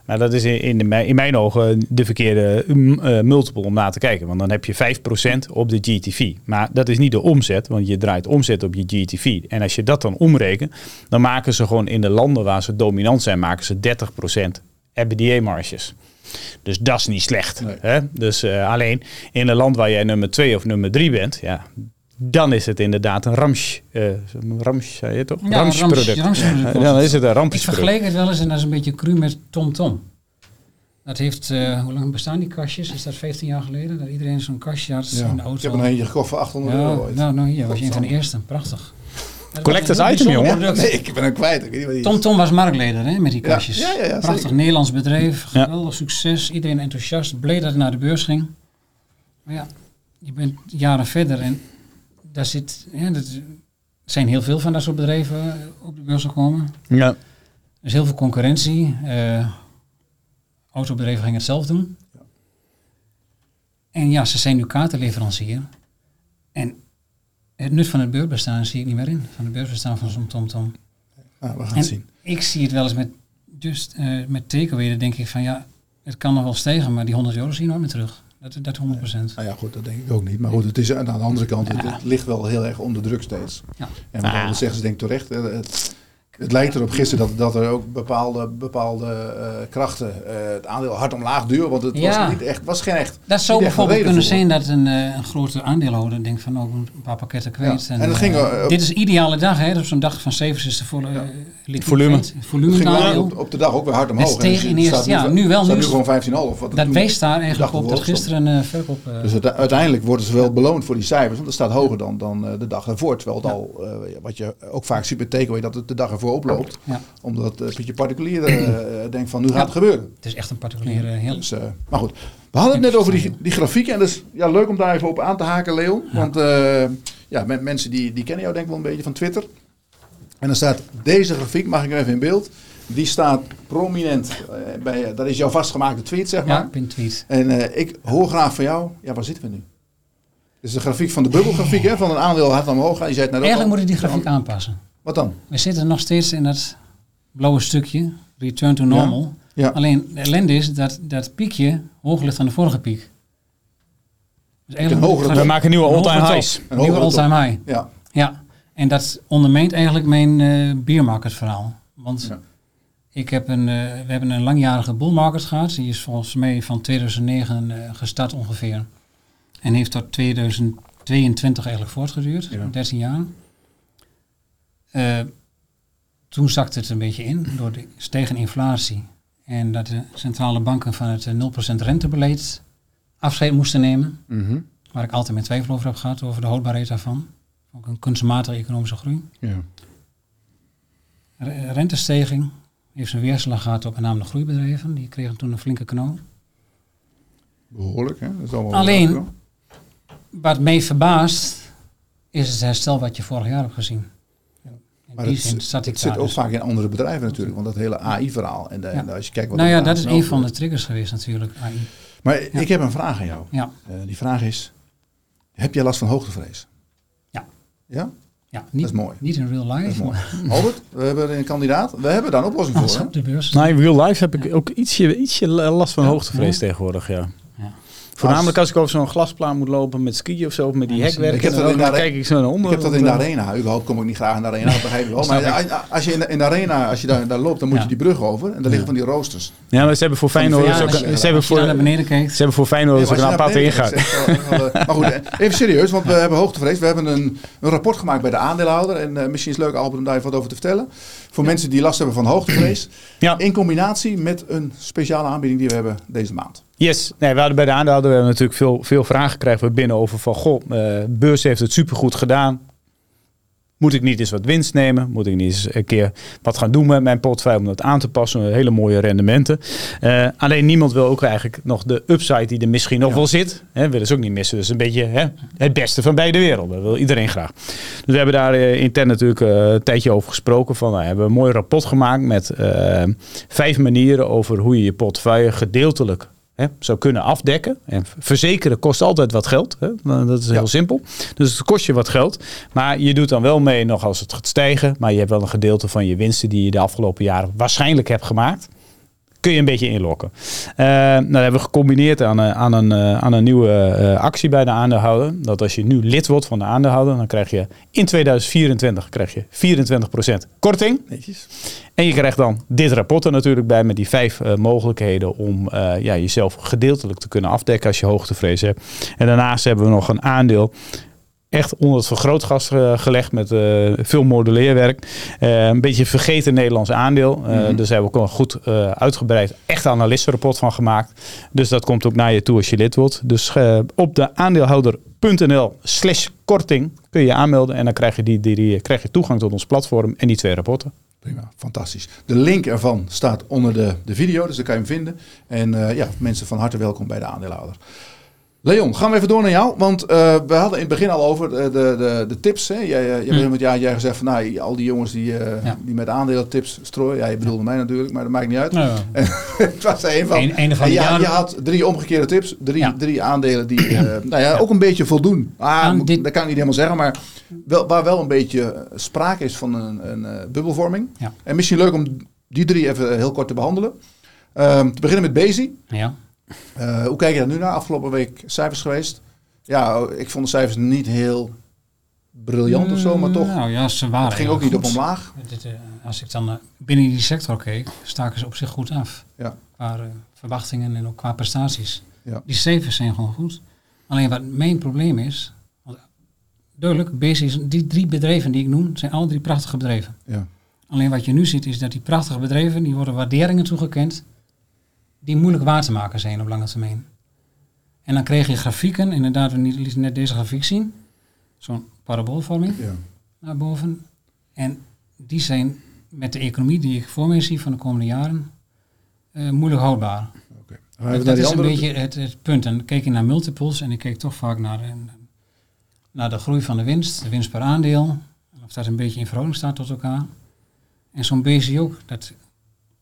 Maar dat is in, in, de, in mijn ogen de verkeerde mm, eh, multiple om na te kijken. Want dan heb je 5% op de GTV. Maar dat is niet de omzet, want je draait omzet op je GTV. En als je dat dan omrekent, dan maken ze gewoon in de landen waar ze dominant zijn, maken ze 30% EBITDA-marges. Dus dat is niet slecht. Nee. Hè? Dus eh, alleen in een land waar jij nummer 2 of nummer 3 bent, ja, dan is het inderdaad een rams, eh rams zei je toch? Ja, Ramsproduct. rams- ramsproduct. Ja, dan is het een Ik rampjesproduct. vergelijk het wel eens en dat is een beetje cru met TomTom. Dat heeft, eh, hoe lang bestaan die kastjes? Is dat 15 jaar geleden? Dat iedereen zo'n kastje had ja. in de auto. Ik heb er nog eentje gekocht voor 800 ja, euro ooit. nou, nou, hier was je een van de eerste. Prachtig. <laughs> Collectors een item, jongen. Nee, ik ben hem kwijt. Ik weet niet wat die is. TomTom was marktleider hè, met die kastjes. ja, ja, ja, Prachtig zeker. Nederlands bedrijf, Ja. geweldig succes, iedereen enthousiast, blij dat het naar de beurs ging. Maar ja, je bent jaren verder en daar zit, ja, dat zijn heel veel van dat soort bedrijven op de beurs gekomen. Ja. Er is heel veel concurrentie. eh autobedrijven gingen het zelf doen. En ja, ze zijn nu kaartenleverancier. En het nut van het beursbestaan zie ik niet meer in. Van het beursbestaan van zo'n TomTom. Nou, we gaan En het zien. ik zie het wel eens met, just, eh, met takeaway. Dan denk ik van ja, het kan nog wel stijgen, maar die 100 euro zie je nooit meer terug. Dat, dat 100 procent. Nou ja, goed, dat denk ik ook niet. Maar goed, het is aan de andere kant, het, het ligt wel heel erg onder druk steeds. Ja. En wat Ah. zeggen ze denk ik terecht. Het, het lijkt erop gisteren dat, dat er ook bepaalde, bepaalde eh, krachten eh, het aandeel hard omlaag duwen. Want het Ja. was, niet echt, was geen echt... Dat zou bijvoorbeeld kunnen voor. zijn dat een, eh, een grote aandeelhouder denkt van ook een paar pakketten kwijt. Ja. En dat ging, dit is een ideale dag, hè? Op zo'n dag van cijfers is de volle, eh, Volume. volume ging op, op de dag ook weer hard omhoog. In eerste- staat ja, nu wel, staat nu is- gewoon 15,5. wat het Dat wees daar eigenlijk op dat gisteren een verkoop... eh, Dus het- uiteindelijk worden ze wel beloond voor die cijfers, want dat staat hoger dan, dan eh, de dag ervoor. Terwijl het al, eh, wat je ook vaak ziet bij takeaway, dat het de dag ervoor oploopt. ja, Omdat uh, je particulier <clears throat> eh, denkt van nu gaat het gebeuren. het is echt een particuliere heel... Dus, eh, maar goed, we hadden het net over die, die grafieken. En dat is ja, leuk om daar even op aan te haken, Leon. Want eh, ja, men- mensen die, die kennen jou denk ik wel een beetje van Twitter. En dan staat deze grafiek, mag ik er even in beeld. Die staat prominent, eh, bij, dat is jouw vastgemaakte tweet zeg maar. Ja, pin tweet. En eh, ik hoor graag van jou, ja, waar zitten we nu? Dit is de grafiek van de bubbelgrafiek, hè, van een aandeel hard omhoog gaan. Je zei het net Eigenlijk moet ik die grafiek aanpassen. Wat dan? We zitten nog steeds in dat blauwe stukje, return to normal. Ja. Alleen de ellende is dat dat piekje hoger ligt dan de vorige piek. Dus hogere gaan We maken nieuwe een all-time hogere highs. Een Nieuwe all-time high. Ja, Ja, en dat ondermijnt eigenlijk mijn eh beermarket verhaal. Want Ja. ik heb een, eh, we hebben een langjarige bull market gehad. Die is volgens mij van 2009 eh, gestart ongeveer. En heeft tot 2022 eigenlijk voortgeduurd. Ja. 13 jaar. Eh, toen zakte het een beetje in door de stegen inflatie. En dat de centrale banken van het eh, 0% rentebeleid afscheid moesten nemen. Mhm. Waar ik altijd mijn twijfel over heb gehad, over de houdbaarheid daarvan. Ook een kunstmatige economische groei. ja. Re- Rentestijging heeft zijn weerslag gehad op met name de groeibedrijven. Die kregen toen een flinke knal. behoorlijk. Hè? Dat is allemaal Alleen- Wat mij verbaast is het herstel wat je vorig jaar hebt gezien. In Maar die het, zin zat ik het zit ook dus. vaak in andere bedrijven natuurlijk. Want dat hele AI-verhaal. En, de- en als je kijkt wat Nou ja, dat is een van de triggers geweest natuurlijk. AI. Maar ik heb een vraag aan jou. Ja, Eh, die vraag is, heb jij last van hoogtevrees? Ja. Ja? ja niet, is mooi. niet in real Dat life, <laughs> Albert, we hebben een kandidaat. We hebben daar een oplossing als voor. op de beurs. Nou, in real life heb ik ook ietsje, ietsje last van Ja? hoogtevrees Ja. tegenwoordig, ja. Ja. Voornamelijk als ik over zo'n glasplaan moet lopen met skiën of zo, of met die Ja, hekwerken. ik heb dat dan in de kijk ik zo naar onder. Ik heb dat in de eh, arena. Überhaupt kom ik niet graag in de arena, begrijp je wel. <laughs> Maar als je in de, in de arena, als je daar, daar loopt, dan moet Ja. je die brug over. En daar liggen van die roosters. Ja, maar ze hebben voor Feyenoord ook, verjaardags- ze hebben voor, naar beneden kijkt. ze hebben voor Feyenoord Ja, ook maar een aparte ingang. wel, eh, Maar goed, even serieus, want we hebben hoogtevrees. We hebben een, een rapport gemaakt bij de aandeelhouder. En eh, misschien is het leuk, Albert, om daar even wat over te vertellen. Voor mensen die last hebben van hoogtevrees. Ja. In combinatie met een speciale aanbieding die we hebben deze maand. Yes, nee, we hadden bij de aandeelhouder we hebben natuurlijk veel, veel vragen we binnen over van, goh, eh beurs heeft het supergoed gedaan. Moet ik niet eens wat winst nemen? Moet ik niet eens een keer wat gaan doen met mijn portefeuille om dat aan te passen? Hele mooie rendementen. Eh, alleen niemand wil ook eigenlijk nog de upside die er misschien nog Ja. wel zit. Hè, willen ze ook niet missen. Dus een beetje hè, het beste van beide werelden. Dat wil iedereen graag. Dus we hebben daar eh, intern natuurlijk eh, een tijdje over gesproken. Van, nou, we hebben een mooi rapport gemaakt met vijf manieren over hoe je je portefeuille gedeeltelijk hè, zou kunnen afdekken. En verzekeren kost altijd wat geld. Hè? Dat is heel Ja. simpel. Dus het kost je wat geld. Maar je doet dan wel mee nog als het gaat stijgen. Maar je hebt wel een gedeelte van je winsten die je de afgelopen jaren waarschijnlijk hebt gemaakt. Kun je een beetje inlokken. Eh, nou, dat hebben we gecombineerd aan, een- aan, een, eh, aan een nieuwe eh, actie bij de aandeelhouder. Dat als je nu lid wordt van de aandeelhouder, dan krijg je in 2024 krijg je 24% korting. Netjes. En je krijgt dan dit rapport er natuurlijk bij met die vijf eh, mogelijkheden om eh, ja, jezelf gedeeltelijk te kunnen afdekken als je hoogtevrees hebt. En daarnaast hebben we nog een aandeel echt onder het vergrootglas eh, gelegd met eh, veel modelleerwerk. Eh, een beetje vergeten Nederlands aandeel. Mhm. Dus daar hebben we ook een goed uitgebreid echt analistenrapport van gemaakt. Dus dat komt ook naar je toe als je lid wordt. Dus op de aandeelhouder.nl slash korting kun je je aanmelden. En dan krijg je, die, die, die, krijg je toegang tot ons platform en die twee rapporten. Prima, fantastisch. De link ervan staat onder de, de video, dus daar kan je hem vinden. En ja, mensen van harte welkom bij de aandeelhouder. Leon, gaan we even door naar jou. Want eh, we hadden in het begin al over de, de, de, tips. Hè? Jij, eh, jij, begint met, ja, jij gezegd van nou, al die jongens die, eh, Ja. die met aandelen tips strooien. Ja, je bedoelde mij natuurlijk, maar dat maakt niet uit. <laughs> Nou, Het was er een van. Een van En je had drie omgekeerde tips. Drie, drie aandelen die <clears throat> nou ja, ook een beetje voldoen. Ah, dit- Dat kan ik niet helemaal zeggen. Maar wel, waar wel een beetje sprake is van een, een bubbelvorming. En misschien leuk om die drie even heel kort te behandelen. Ehm, te beginnen met Bezi. ja. Eh, hoe kijk je daar nu naar? Afgelopen week cijfers geweest. Ja, ik vond de cijfers niet heel briljant of zo, maar toch. Nou ja, ze waren Het ging ook niet op omlaag. Dit, eh, als ik dan eh, binnen die sector keek, staken ze op zich goed af. Ja. Qua verwachtingen en ook qua prestaties. Ja. Die cijfers zijn gewoon goed. Alleen wat mijn probleem is, want duidelijk, Basics, die drie bedrijven die ik noem, zijn alle drie prachtige bedrijven. Ja. Alleen wat je nu ziet is dat die prachtige bedrijven, die worden waarderingen toegekend die moeilijk waar te maken zijn op lange termijn. En dan krijg je grafieken, inderdaad, we lieten net deze grafiek zien, zo'n paraboolvorming Ja. naar boven. En die zijn met de economie die ik voor mij zie van de komende jaren eh, moeilijk houdbaar. Even dat is een beetje het, het punt. En dan kijk je naar multiples en ik kijk toch vaak naar, naar de groei van de winst, de winst per aandeel. En Of dat een beetje in verhouding staat tot elkaar. En zo'n BC ook, dat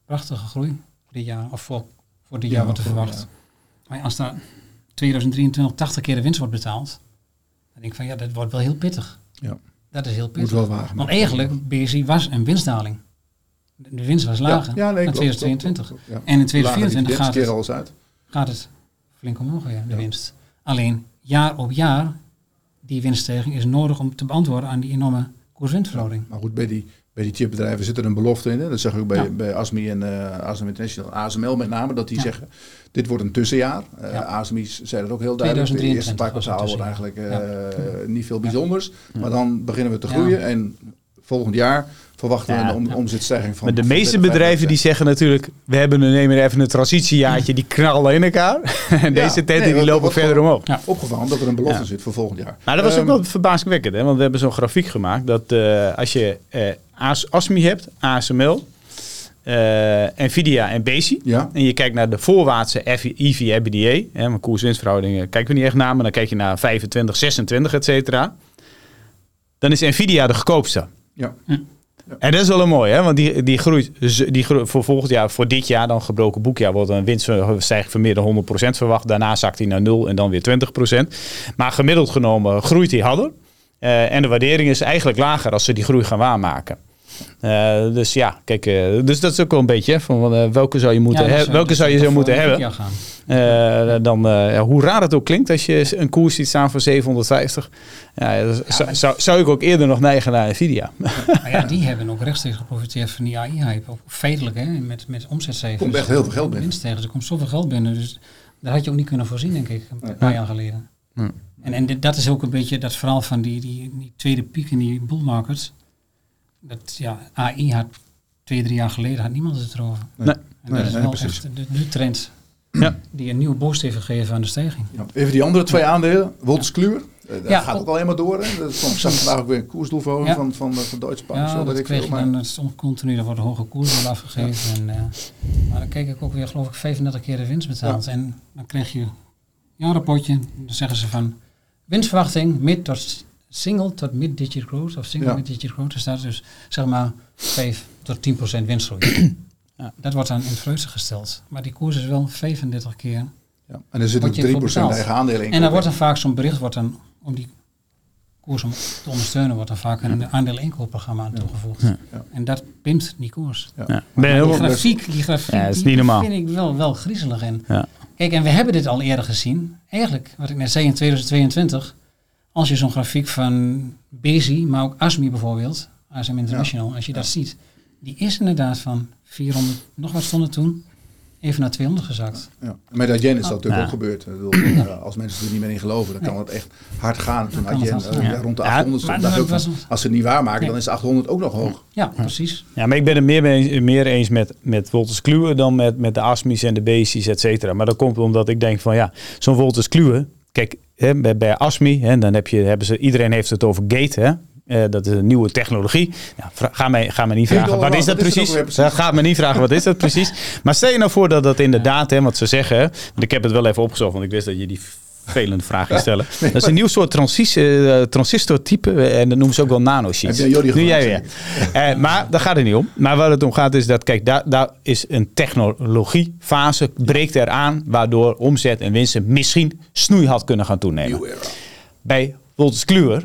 prachtige groei dit jaar, of voor, voor dit Ja, jaar wordt er verwacht. Maar als daar 2023 80 keer de winst wordt betaald, dan denk ik van ja, dat wordt wel heel pittig. Ja. Dat is heel Moet pittig. wel wagen. Want eigenlijk, BSI was een winstdaling. De winst was lager Ja, nee, klopt, 2022. klopt, klopt, ja. En in Lager 2024 gaat het, uit. gaat het flink omhoog weer, de winst. Alleen, jaar op jaar, die winststijging is nodig om te beantwoorden aan die enorme koers-winstverhouding. Maar goed, bij die, bij die chipbedrijven zit er een belofte in. Hè? Dat zeg ik ook bij, Ja. bij ASMI en eh ASM International. ASML met name, dat die Ja. zeggen, dit wordt een tussenjaar. Eh Ja. ASMI zei dat ook heel duidelijk. De eerste 2023 paar kwartaal wordt eigenlijk eh, niet veel bijzonders. Maar dan beginnen we te groeien. En volgend jaar verwachten Ja. we een omzetstijging van Maar de meeste 35%. bedrijven die zeggen natuurlijk, we hebben nu nemen even een transitiejaartje, die knallen in elkaar. <laughs> en deze tenten die lopen verder omhoog. Ja. Opgevallen dat er een belofte Ja. zit voor volgend jaar. Maar dat was ook Ehm, wel verbazingwekkend, hè? want we hebben zo'n grafiek gemaakt dat eh, als je eh, AS ASMI hebt, ASML, eh, Nvidia en Besi, Ja, en je kijkt naar de voorwaartse EV-EBITDA, hè, maar koers-winstverhoudingen kijken we niet echt naar, maar dan kijk je naar 25, 26, et cetera. Dan is Nvidia de goedkoopste. Ja. En dat is wel een mooi, hè? want die, die groeit die groeit voor volgend jaar, voor dit jaar dan gebroken boekjaar, wordt een winststijging van meer dan 100% verwacht. Daarna zakt hij naar 0 en dan weer 20%. Maar gemiddeld genomen groeit hij harder. Eh, en de waardering is eigenlijk lager als ze die groei gaan waarmaken. Eh, dus ja, kijk, eh, dus dat is ook wel een beetje hè, van eh, welke zou je moeten, Ja, he- welke zou je zo moeten hebben. Eh, dan, eh, ja, hoe raar het ook klinkt als je een koers ziet staan voor 750. Ja, zou, zou, zou ik ook eerder nog neigen naar Nvidia. Maar ja, die hebben ook rechtstreeks geprofiteerd van die AI-hype. Ook Feitelijk, hè, met, met omzetcijfers. Komt echt heel veel geld binnen. Winststijgers, er komt zoveel geld binnen. Dus daar had je ook niet kunnen voorzien, denk ik, een paar jaar geleden. Hm. En, en dit- dat is ook een beetje dat verhaal van die, die, die tweede piek in die bull market. Dat ja, AI had twee, drie jaar geleden had niemand het erover. Nee. En Nee, dat is nee, wel precies. echt de, de trend Ja. die een nieuwe boost heeft gegeven aan de stijging. Ja. Even die andere twee aandelen. Wolters Kluwer. Eh, dat Ja, gaat ook- alleen maar door. Hè? Dat zag vandaag ook weer een koersdoelverhoging Ja. van, van, eh, van Deutsche Bank. Ja, zo, dat kreeg maar- dan, continu, er wordt een hoge koers wel afgegeven. En, eh, maar dan keek ik ook weer, geloof ik, 35 keer de winst betaald. En dan krijg je een rapportje, dan zeggen ze van winstverwachting mid tot single tot mid-digit growth, of single Ja. mid-digit growth, er staat dus zeg maar 5 tot 10 procent winstgroei. <clears throat> ja, dat wordt dan in vreugde gesteld. Maar die koers is wel 35 keer. Ja. En er Word je 3% voor betaald. eigen aandelen in. En dan wordt dan vaak zo'n bericht, wordt dan, om die koers om te ondersteunen, wordt dan vaak een aandeel-inkoopprogramma aan toegevoegd. Ja. Ja. En dat pimpt die koers. Ja. Die grafiek, die grafiek Ja, is die niet normaal. vind ik wel, wel griezelig. En Ja. Kijk, en we hebben dit al eerder gezien. Eigenlijk, wat ik net zei in 2022. Als je zo'n grafiek van Bezi, maar ook ASMI bijvoorbeeld, ASM International, als je dat ziet. Die is inderdaad van 400, nog wat stonden toen, even naar 200 gezakt. Ja. Met Adyen is dat natuurlijk Ja. ook gebeurd. Ik bedoel, ja, als mensen er niet meer in geloven, dan kan het echt hard gaan. Toen Adyen gaan. ja, rond de Ja, 800 maar stond, ook dat van, als ze het niet waarmaken, Nee. dan is 800 ook nog hoog. Ja, precies. Ja, maar ik ben het meer, mee- meer eens met, met Wolters Kluwe dan met, met de ASMI's en de BC's, et cetera. Maar dat komt omdat ik denk van ja, zo'n Wolters Kluwe, kijk, hè, bij, bij ASMI, hè, dan heb je, hebben ze, iedereen heeft het over Gate, hè. Eh, dat is een nieuwe technologie. Ja, vra- ga, mij, ga me niet vragen, wat is dat wat precies? Ja, Ga me niet vragen, wat is dat precies? Maar stel je nou voor dat dat inderdaad, hè, wat ze zeggen, want ik heb het wel even opgezocht, want ik wist dat je die velende vraag stellen. Dat is een nieuw soort transis, eh, transistortype en dat noemen ze ook wel nanosheets. Nu jij weer. Eh, maar daar gaat het niet om. Maar waar het om gaat is dat, kijk, daar, daar is een technologiefase, breekt eraan, waardoor omzet en winsten misschien snoei had kunnen gaan toenemen. Bij Wolters Kluwer,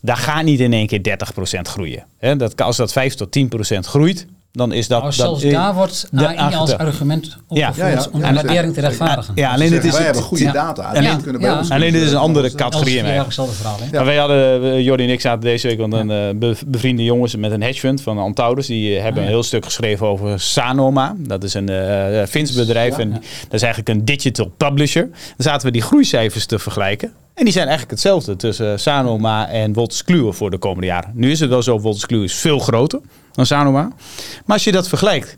daar gaat niet in één keer 30% groeien. Dat, als dat 5 tot 10% groeit, dan is dat... Nou, dat zelfs daar wordt de AI als argument opgevoerd Ja, ja, om ja, de waardering te rechtvaardigen. Ja, alleen het is... wij het- hebben goede ja. data. Ja. Alleen kunnen bij Ja. ons Alleen dit is een andere categorie. Als mee. eigenlijk hetzelfde verhaal. Maar wij hadden, Jordi en ik zaten deze week met een eh, be- bevriende jongens met een hedge fund van Antaurus. Die eh, hebben ja. een heel stuk geschreven over Sanoma. Dat is een eh Fins bedrijf en dat is eigenlijk een digital publisher. Dan zaten we die groeicijfers te vergelijken. En die zijn eigenlijk hetzelfde tussen Sanoma en Wolters Kluwer voor de komende jaren. Nu is het wel zo, Wolters Kluwer is veel groter dan Sanoma. Maar als je dat vergelijkt,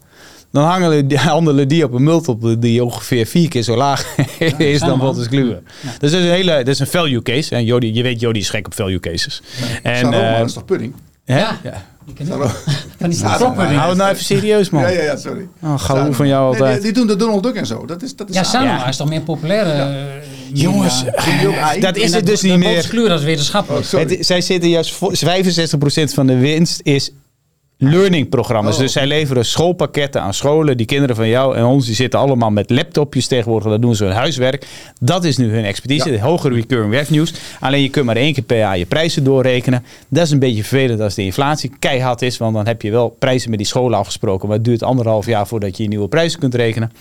dan hangen <laughs> handelen die op een multiple die ongeveer vier keer zo laag <laughs> is dan. Wolters Kluwer. Dus dat is een hele, dat is een value case. En Jody, je weet, Jody is gek op value cases. En, Sanoma, eh, dat is toch pudding? hè? Ja. Ja. Die. <laughs> Van Ja, Hou het nou even serieus, man. Ja, ja, ja, sorry. Oh, gauw van jou Nee, altijd. die, die doen de Donald Duck en zo. Dat is, dat is Ja, Sanoma. Is toch meer populaire... eh, Jongens, AI? dat is En het dus niet meer. dat is wetenschappelijk. Oh, zij zitten juist voor 65% van de winst is learning programma's. Oh. Dus zij leveren schoolpakketten aan scholen. Die kinderen van jou en ons die zitten allemaal met laptopjes tegenwoordig. Dat doen ze hun huiswerk. Dat is nu hun expertise. Ja. De hogere recurring revenues. Alleen je kunt maar één keer per jaar je prijzen doorrekenen. Dat is een beetje vervelend als de inflatie keihard is. Want dan heb je wel prijzen met die scholen afgesproken. Maar het duurt anderhalf jaar voordat je je nieuwe prijzen kunt rekenen.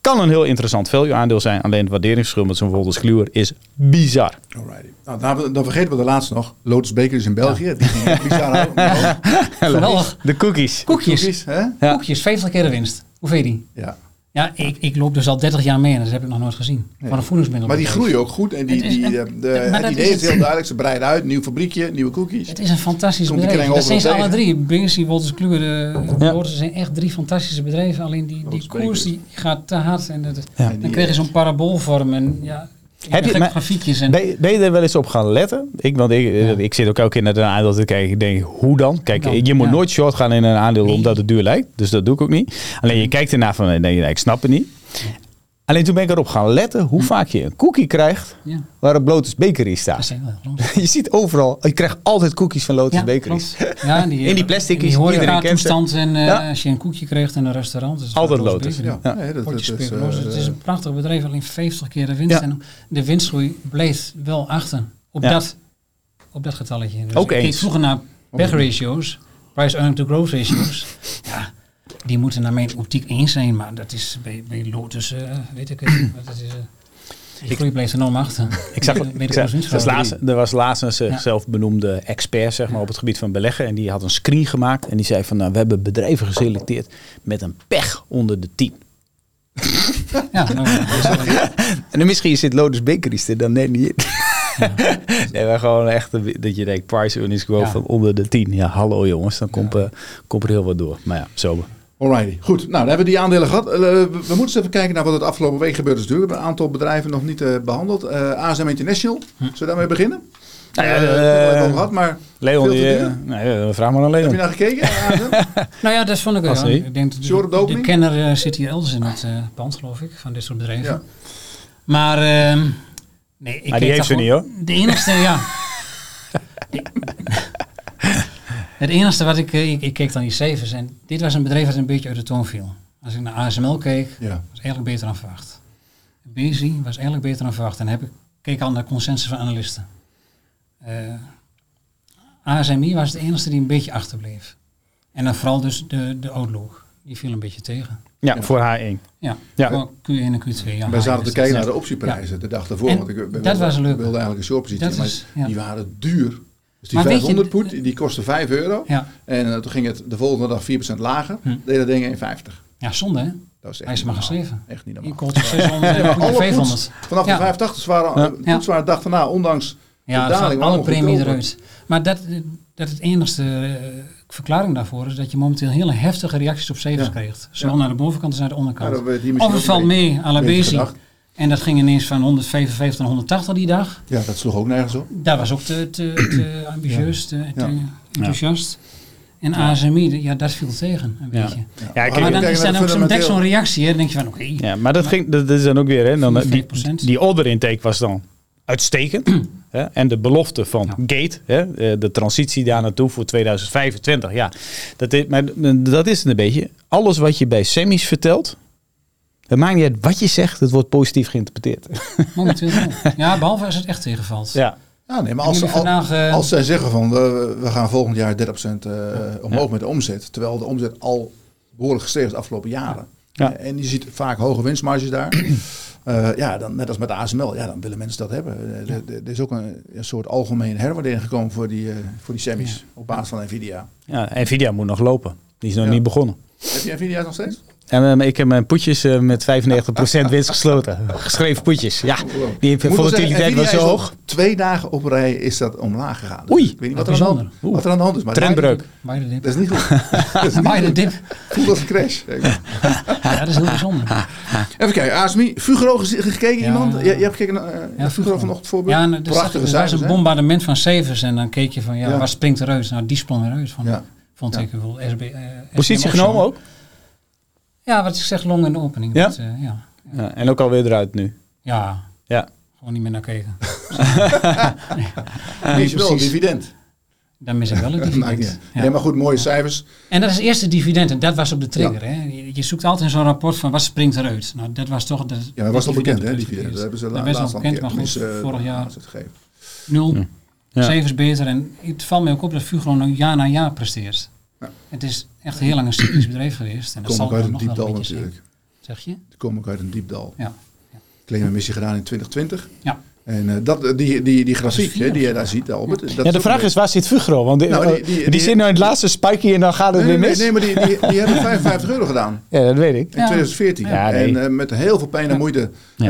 Kan een heel interessant value aandeel zijn. Alleen het waarderingsverschil met zo'n bijvoorbeeld Kluwer is bizar. Alrighty. Nou, dan, dan vergeten we de laatste nog. Lotus Bakery is in België. Die ging bizar. <laughs> Geweldig. De cookies. Koekjes. Koekjes, hè? Ja. Koekjes, 50 keer de winst. Hoe vind je die? Ja. Ja, ik, ik loop dus al 30 jaar mee en dat heb ik nog nooit gezien. Nee. Van een voedingsmiddel. Maar die groeien ook goed. En die, Het is- die, eh, de, maar het idee is het. heel duidelijk. Ze breiden uit. Nieuw fabriekje, nieuwe cookies. Het is een fantastisch Komt bedrijf. Dat zijn ze alle drie. Bingesie, Wolters Kluwer, de Ja. Wolters zijn echt drie fantastische bedrijven. Alleen die, die koers die gaat te hard. En dat, Ja. dan krijg je zo'n paraboolvorm. En ja, Heb je- maar- grafiekjes. En, Ben, je- ben je er wel eens op gaan letten? Ik, want ik, ik zit ook elke keer naar een aandeel te kijken. Ik denk, hoe dan? Kijk, Dan, je moet ja. nooit short gaan in een aandeel Nee. omdat het duur lijkt. Dus dat doe ik ook niet. Alleen je kijkt ernaar van, nee, nee, ik snap het niet. Alleen toen ben ik erop gaan letten hoe vaak je een cookie krijgt Ja, waarop Lotus Bakery staat. <laughs> Je ziet overal, je krijgt altijd cookies van Lotus Ja, Bakeries. Ja, die, <laughs> In die plastic is die iedereen kent horecatoestand en eh, Ja. als je een koekje krijgt in een restaurant. is het Altijd Lotus. Ja, nee, dat, is, eh, het is een prachtig bedrijf, alleen 50 keer de winst. Ja. En de winstgroei bleef wel achter op, Ja. dat, op dat getalletje. Dus Ook ik eens. vroeger naar PEG ratio's, price earning to growth ratio's. <clears throat> ja, die moeten naar mijn optiek eens zijn, maar dat is bij, bij Lotus, eh, weet ik het. Dat is, eh, die groei bleef enorm achter. Ik zag, <laughs> ik zag er, was laatst, er was laatst een Ja. zichzelf benoemde expert zeg maar, op het gebied van beleggen. En die had een screen gemaakt. En die zei van, nou, we hebben bedrijven geselecteerd met een pech onder de 10. <laughs> Ja, nou, <laughs> En dan misschien zit Lotus Bakeries er dan net niet in. nee, maar gewoon echt dat je denkt, price earnings growth Ja. van onder de 10. Ja, hallo jongens, dan komt, Ja. eh, komt er heel wat door. Maar ja, zo. Alrighty, goed. Nou, dan hebben we die aandelen gehad. Eh, we, we moeten eens even kijken naar wat het afgelopen week gebeurd is. We hebben een aantal bedrijven nog niet eh, behandeld. Eh, ASM International, zullen we daarmee beginnen? Nou ja, we hebben het even over gehad, maar Leon, Veel te die, duur? nee, vraag maar aan heb je Leon. naar gekeken? ASM? <laughs> Nou ja, dat vond ik wel. Ik denk dat op de kenner zit hier elders in het eh pand, geloof ik, van dit soort bedrijven. Ja. Maar, ehm, nee, ik Maar die heeft ze niet, gewoon- De enige, ja. <laughs> Het enige wat ik, eh, ik, ik keek dan die cijfers en dit was een bedrijf dat een beetje uit de toon viel. Als ik naar ASML keek, Ja. was eigenlijk beter dan verwacht. Bezi was eigenlijk beter dan verwacht. En heb ik keek al naar de consensus van analisten. Eh, ASMI was de enige die een beetje achterbleef. En dan vooral dus de, de outlook. Die viel een beetje tegen. Ja, voor H1. Ja, Ja. voor Q1 en Q2. Ja, Wij zaten te kijken naar ja. de optieprijzen de dag daarvoor. En want ik wilde, dat was leuk. wilde eigenlijk een shortpositie. Maar is- ja. die waren duur. Dus die Maar weet je, 500 poet, die kostte 5 euro. Ja. En eh, toen ging het de volgende dag 4% lager. Hm. Deed dat ding 1,50. ja, zonde hè. Dat is echt Hij is maar geschreven. Echt niet Je normaal. kost 600 en Alle dan poets 500. Vanaf Ja. de 85 waren Ja. ja. waren de dag daarna, ondanks Ja, de daling, gaat alle premie eruit. Maar dat, dat het enigste eh, verklaring daarvoor is dat je momenteel hele heftige reacties op cijfers Ja. krijgt. Zowel naar de bovenkant als naar de Ja, onderkant. hier of het valt mee à la. En dat ging ineens van 155 naar 180 die dag. Ja, dat sloeg ook nergens op. Dat was ook te, te, te ambitieus, te, te Ja. enthousiast. En ASMI, ja, dat viel tegen een Ja. beetje. Ja, Maar kijk, maar dan is dan ook zo'n reactie. Hè? Dan denk je van, oké, Ja, maar dat, ging, dat, is dan ook weer, hè, dan, eh, die, 4%. die order intake was dan uitstekend. <clears throat> hè, en de belofte van Ja. Gate, hè, eh, de transitie daar naartoe voor 2025. Ja, dat is, maar dat is het een beetje. Alles wat je bij semis vertelt, het maakt niet uit wat je zegt, het wordt positief geïnterpreteerd. momenteel wel. <laughs> Ja, behalve als het echt tegenvalt. ja. Ja, nee, maar als, vandaag, als zij zeggen van we, we gaan volgend jaar 30% eh, omhoog met de omzet, terwijl de omzet al behoorlijk gestegen is de afgelopen jaren. Ja. En je ziet vaak hoge winstmarges daar. <clears throat> Eh, ja, dan, net als met de ASML, ja, dan willen mensen dat hebben. Eh, er- is ook een, een soort algemene herwaardering gekomen voor die, eh, voor die semis op basis van Nvidia. ja, Nvidia moet nog lopen. Die is nog Ja. niet begonnen. Heb je Nvidia nog steeds? En eh, ik heb mijn poetjes eh, met 95% <laughs> winst gesloten. Geschreven poetjes. Ja, die wel volatiliteit zeggen, was zo is hoog. Twee dagen op rij is dat omlaag gegaan. Dus Oei, ik weet niet wat wat er, aan de, hand, wat er aan de hand is. Maar Trendbreuk. De. Dat is niet goed. <laughs> dat is de goed. dip. <laughs> Voelt als een crash. Ja, dat is heel bijzonder. Even kijken, ASMI. Fugro gekeken Ja. iemand? Je, je hebt gekeken naar uh, Ja, Fugro vanochtend voorbeeld? Ja, er, zag, Prachtige er was cijfers, een bombardement van cijfers en dan keek je van, ja, Ja. waar springt eruit? Nou, die sprong eruit. Van, Ja. Vond Ja. ik eh, Positie genomen ook. Ja, wat ik zeg, long in de opening. Ja? Dat, eh, ja. Ja, en ook alweer eruit nu. ja, Ja. gewoon niet meer naar kijken. <laughs> Mis je wel een precies. dividend. Dan mis ik wel het <laughs> niet dividend. Ja. Nee, maar goed, mooie cijfers. En dat is het eerste dividend en dat was op de trigger. Hè? Je, je zoekt altijd in zo'n rapport van wat springt eruit. Nou, dat was toch... Dat, Ja, dat was al bekend, hè, dividend- dividend. Dat hebben ze Dat laatst al een bekend, maar goed, eh, vorig jaar nul. Ja. Cijfers beter. En het valt mij ook op dat Fugro nou jaar na jaar presteert. Ja. Het is echt heel lang een cyclisch bedrijf geweest. En dat Kom zal ook uit een nog diep wel dal een beetje zijn. natuurlijk. Zeg je? Die kom ook uit een diep dal. Ja. Claim missie gedaan in 2020. Ja. En eh, dat, die, die, die grafiek hè, die je daar ziet, Albert. dat Ja, de vraag is, waar zit Fugro? Want die, Nou, oh, die- die, die- die- zit nu in het laatste spikeje en dan gaat het Nee, weer nee, mis. nee, maar die, die, die hebben <laughs> 55 euro gedaan Ja, dat weet ik. in Ja. 2014. Ja, nee. En eh, met heel veel pijn en moeite eh,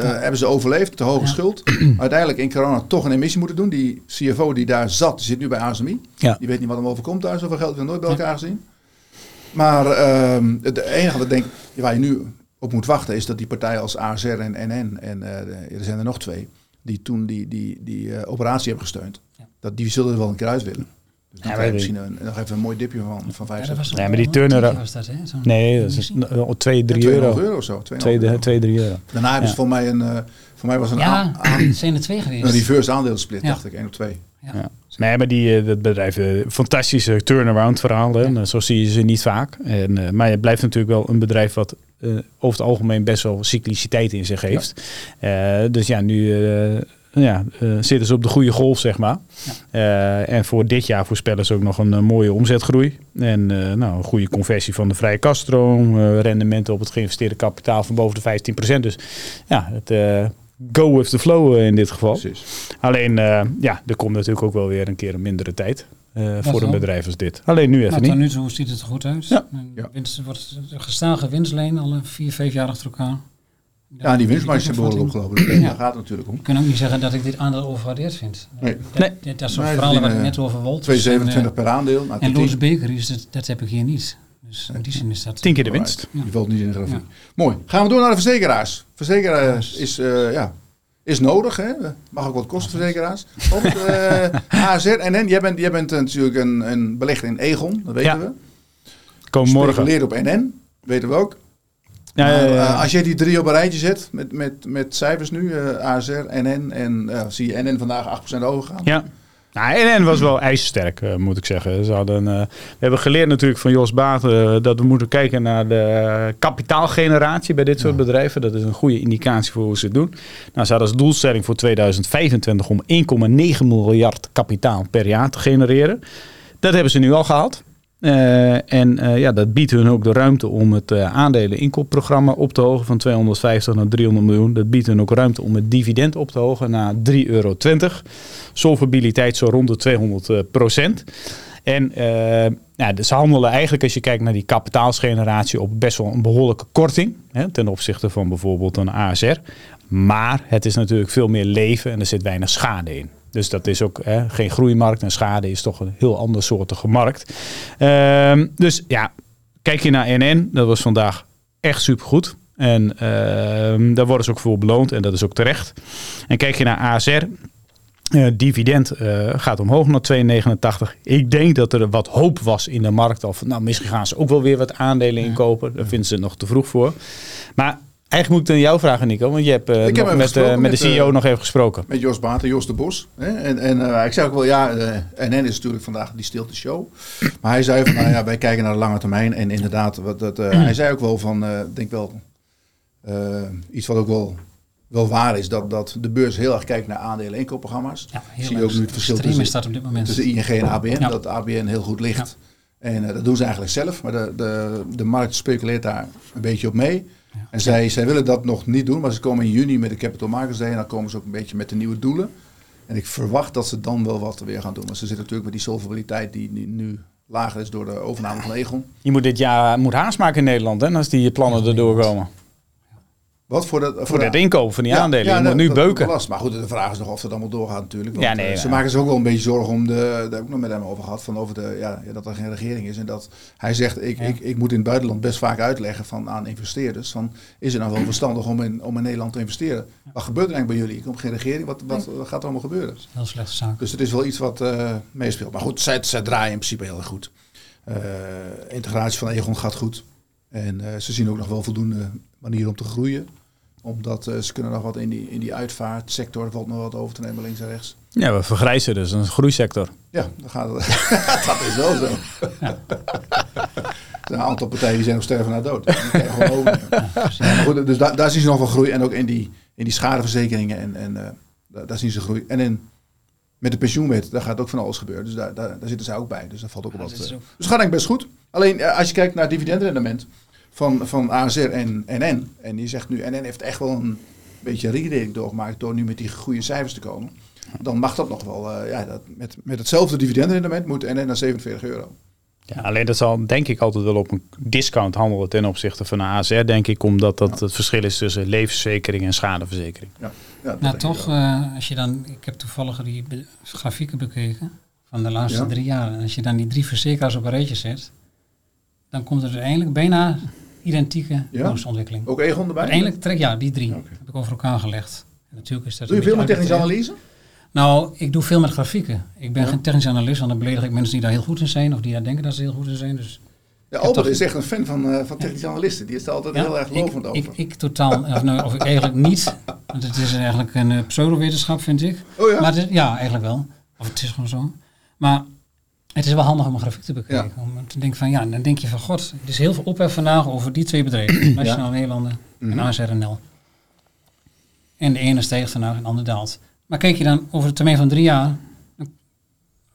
hebben ze overleefd, te hoge Ja. schuld. <clears throat> Uiteindelijk in corona toch een emissie moeten doen. Die CFO die daar zat, die zit nu bij ASMI. Ja. Die weet niet wat hem overkomt daar. Zoveel geld heb ik nog nooit bij elkaar gezien. Maar ehm, het enige wat ik denk, waar je nu op moet wachten, is dat die partijen als ASR en NN, en eh, er zijn er nog twee, die toen die, die, die eh, operatie hebben gesteund, Ja. dat die zullen er wel een keer uit willen. Dus dan Ja, krijg je misschien een, nog even een mooi dipje van, van 5, Ja, dat was Nee, maar die turner- tientje was dat, hè? Zo'n- Nee, dat is Misschien. 2, 3 2,5 euro. euro of zo. 2,5 2, euro. 2, 3 euro. Daarna hebben ze voor mij een, eh, voor mij was een, Ja, <clears throat> zijn er twee geweest. een reverse aandeelsplit, Ja. dacht ik, één of twee. Ja. Ja. Nee, maar die, dat bedrijf, fantastische turnaround verhaal. Hè? Ja. Zo zie je ze niet vaak. En, eh, maar het blijft natuurlijk wel een bedrijf wat over het algemeen best wel cycliciteit in zich heeft. Eh, dus ja, nu eh, ja, eh, zitten ze op de goede golf, zeg maar. Eh, en voor dit jaar voorspellen ze ook nog een eh, mooie omzetgroei. En eh, nou, een goede conversie van de vrije kaststroom. eh, rendementen op het geïnvesteerde kapitaal van boven de 15%. Dus ja, het eh, go with the flow eh, in dit geval. Precies. Alleen, eh, ja, er komt natuurlijk ook wel weer een keer een mindere tijd eh, voor een bedrijf als dit. Alleen nu even Maar niet. tot nu toe ziet het er goed uit. Ja. Ja. Winst, wordt een gestage winstlijn al vier, vijf jaar achter elkaar. Ja, die winstmarge is behoorlijk opgelopen. Dus Ja. Daar gaat het natuurlijk om. Ik kan ook niet zeggen dat ik dit aandeel overwaardeerd vind. Nee. Dat, Nee. dat, dat soort Nee, verhalen wat ik verdienen net over Wolters 2,27 en, per aandeel. Nou, eh, en Loos 10. Bakeries, dat, dat heb ik hier niet. Dus in die zin is dat... Tien keer de winst. Die valt niet in de grafiek. Ja. Mooi. Gaan we door naar de verzekeraars. Verzekeraars is, eh, ja, is nodig. Hè? Mag ook wat kosten, verzekeraars. Ook, eh <laughs> dan, jij bent, jij bent eh, natuurlijk een, een belegger in Egon. Dat weten Ja. we. Komen morgen. Speculeert op NN. Weten we ook. Ja, ja, Maar, ja. eh, als je die drie op een rijtje zet, met, met, met cijfers nu, eh, ASR, NN, en eh, zie je NN vandaag 8% hoger gaan. Ja. Nou, NN was wel ijzersterk, eh, moet ik zeggen. Ze hadden, eh, we hebben geleerd natuurlijk van Jos Baat eh, dat we moeten kijken naar de kapitaalgeneratie bij dit soort bedrijven. Dat is een goede indicatie voor hoe ze het doen. Nou, ze hadden als doelstelling voor 2025 om 1,9 miljard kapitaal per jaar te genereren. Dat hebben ze nu al gehaald. Eh, en eh, ja, dat biedt hun ook de ruimte om het eh aandelen inkoopprogramma op te hogen van 250 naar 300 miljoen. Dat biedt hun ook ruimte om het dividend op te hogen naar 3,20 euro. Solvabiliteit zo rond de 200 eh, procent. En ja, ze handelen eigenlijk, als je kijkt naar die kapitaalsgeneratie, op best wel een behoorlijke korting. Hè, ten opzichte van bijvoorbeeld een ASR. Maar het is natuurlijk veel meer leven en er zit weinig schade in. Dus dat is ook hè, geen groeimarkt en schade is toch een heel ander soortige markt. Ehm, dus ja, kijk je naar NN, dat was vandaag echt supergoed. En ehm, daar worden ze ook voor beloond en dat is ook terecht. En kijk je naar ASR, eh, dividend eh, gaat omhoog naar 2,89. Ik denk dat er wat hoop was in de markt. Of nou, misschien gaan ze ook wel weer wat aandelen inkopen. Daar vinden ze het nog te vroeg voor. Maar eigenlijk moet ik dan jou vragen, Nico. Want je hebt eh, met, eh, met de met, CEO eh, nog even gesproken. Met Jos Baat en Jos de Bos. Hè? En, en eh, ik zei ook wel, ja, eh NN is natuurlijk vandaag die stilte show. Maar hij zei van, nou ja, wij kijken naar de lange termijn. En inderdaad, wat, dat, eh, hij zei ook wel van, eh, ik denk wel, eh, iets wat ook wel, wel waar is. Dat, dat de beurs heel erg kijkt naar aandelen inkoopprogramma's. Ja, heel Zie je ook nu het verschil extreem tussen, is dat op dit moment. tussen ING en ABN. Ja. Dat ABN heel goed ligt. En dat doen ze eigenlijk zelf. Maar de, de, de markt speculeert daar een beetje op mee. En zij, zij willen dat nog niet doen, maar ze komen in juni met de Capital Markets Day en dan komen ze ook een beetje met de nieuwe doelen. En ik verwacht dat ze dan wel wat weer gaan doen. Maar ze zitten natuurlijk met die solvabiliteit die, die nu lager is door de overname van Egon. Je moet dit jaar moet haast maken in Nederland, hè, als die plannen erdoor komen. Wat voor, de, Voor de- het inkopen van die Ja, aandelen. ja, je moet dat- nu dat beuken. Maar goed, de vraag is nog of het allemaal doorgaat natuurlijk. Want, Ja, nee, eh, ze maken zich ook wel een beetje zorgen om de... Daar heb ik nog met hem over gehad. Van over de, ja, ja, dat er geen regering is. En dat hij zegt, ik, ik, ik moet in het buitenland best vaak uitleggen van, aan investeerders. Van, is het nou wel verstandig om in, om in Nederland te investeren? Wat gebeurt er eigenlijk bij jullie? Ik kom geen regering. Wat, wat, wat gaat er allemaal gebeuren? Heel slechte zaak. Dus het is wel iets wat eh, meespeelt. Maar goed, zij, zij draaien in principe heel erg goed. Eh, integratie van Egon gaat goed. En eh, ze zien ook nog wel voldoende manieren om te groeien. Omdat eh, ze kunnen nog wat in die, in die uitvaartsector, valt nog wat over te nemen links en rechts. Ja, we vergrijzen dus. Een groeisector. Ja, dan gaat het. <laughs> dat is wel zo. Er zijn <laughs> een aantal partijen die zijn nog sterven naar dood. Goed, dus daar, daar zien ze nog wel groei. En ook in die, in die schadeverzekeringen. En, en eh, daar, daar zien ze groei. En in, met de pensioenwet, daar gaat ook van alles gebeuren. Dus daar, daar, daar zitten zij ook bij. Dus dat valt ook Ja, wel wat. eh. Dus het gaat denk ik best goed. Alleen eh, als je kijkt naar het dividendrendement van, van ASR en NN. En je zegt nu, NN heeft echt wel een beetje re-rating doorgemaakt door nu met die goede cijfers te komen. Dan mag dat nog wel. eh, ja, dat, met, met hetzelfde dividendrendement moet NN naar 47 euro. Ja, alleen dat zal denk ik altijd wel op een discount handelen ten opzichte van de ASR, denk ik. Omdat dat het verschil is tussen levensverzekering en schadeverzekering. Ja, ja, Nou, toch, eh, als je dan, ik heb toevallig die be- grafieken bekeken van de laatste Ja. drie jaar. En als je dan die drie verzekeraars op een rijtje zet, dan komt er uiteindelijk bijna identieke Ja? Ook Egon erbij? Uiteindelijk trek ja, die drie heb ik over elkaar gelegd. En natuurlijk is dat Doe je een veel met beetje technische analyse? Nou, ik doe veel met grafieken. Ik ben geen technisch analist, want dan beledig ik mensen die daar heel goed in zijn. Of die daar denken dat ze heel goed in zijn. Dus Ja, Albert toch- is echt een fan van, eh, van technische analisten. Die is er altijd Ja, heel erg lovend ik, over. Ik, ik totaal, of, nou, of ik eigenlijk niet. Want het is eigenlijk een eh, pseudowetenschap, vind ik. oh ja? Maar het is- ja, eigenlijk wel. Of het is gewoon zo. Maar het is wel handig om een grafiek te bekijken. Om te denken van, ja, dan denk je van, god, er is heel veel ophef vandaag over die twee bedrijven. Nationaal Nederlanden Mhm. en ASRNL. En de ene steeg vandaag en de andere daalt. Maar kijk je dan over de termijn van drie jaar, dan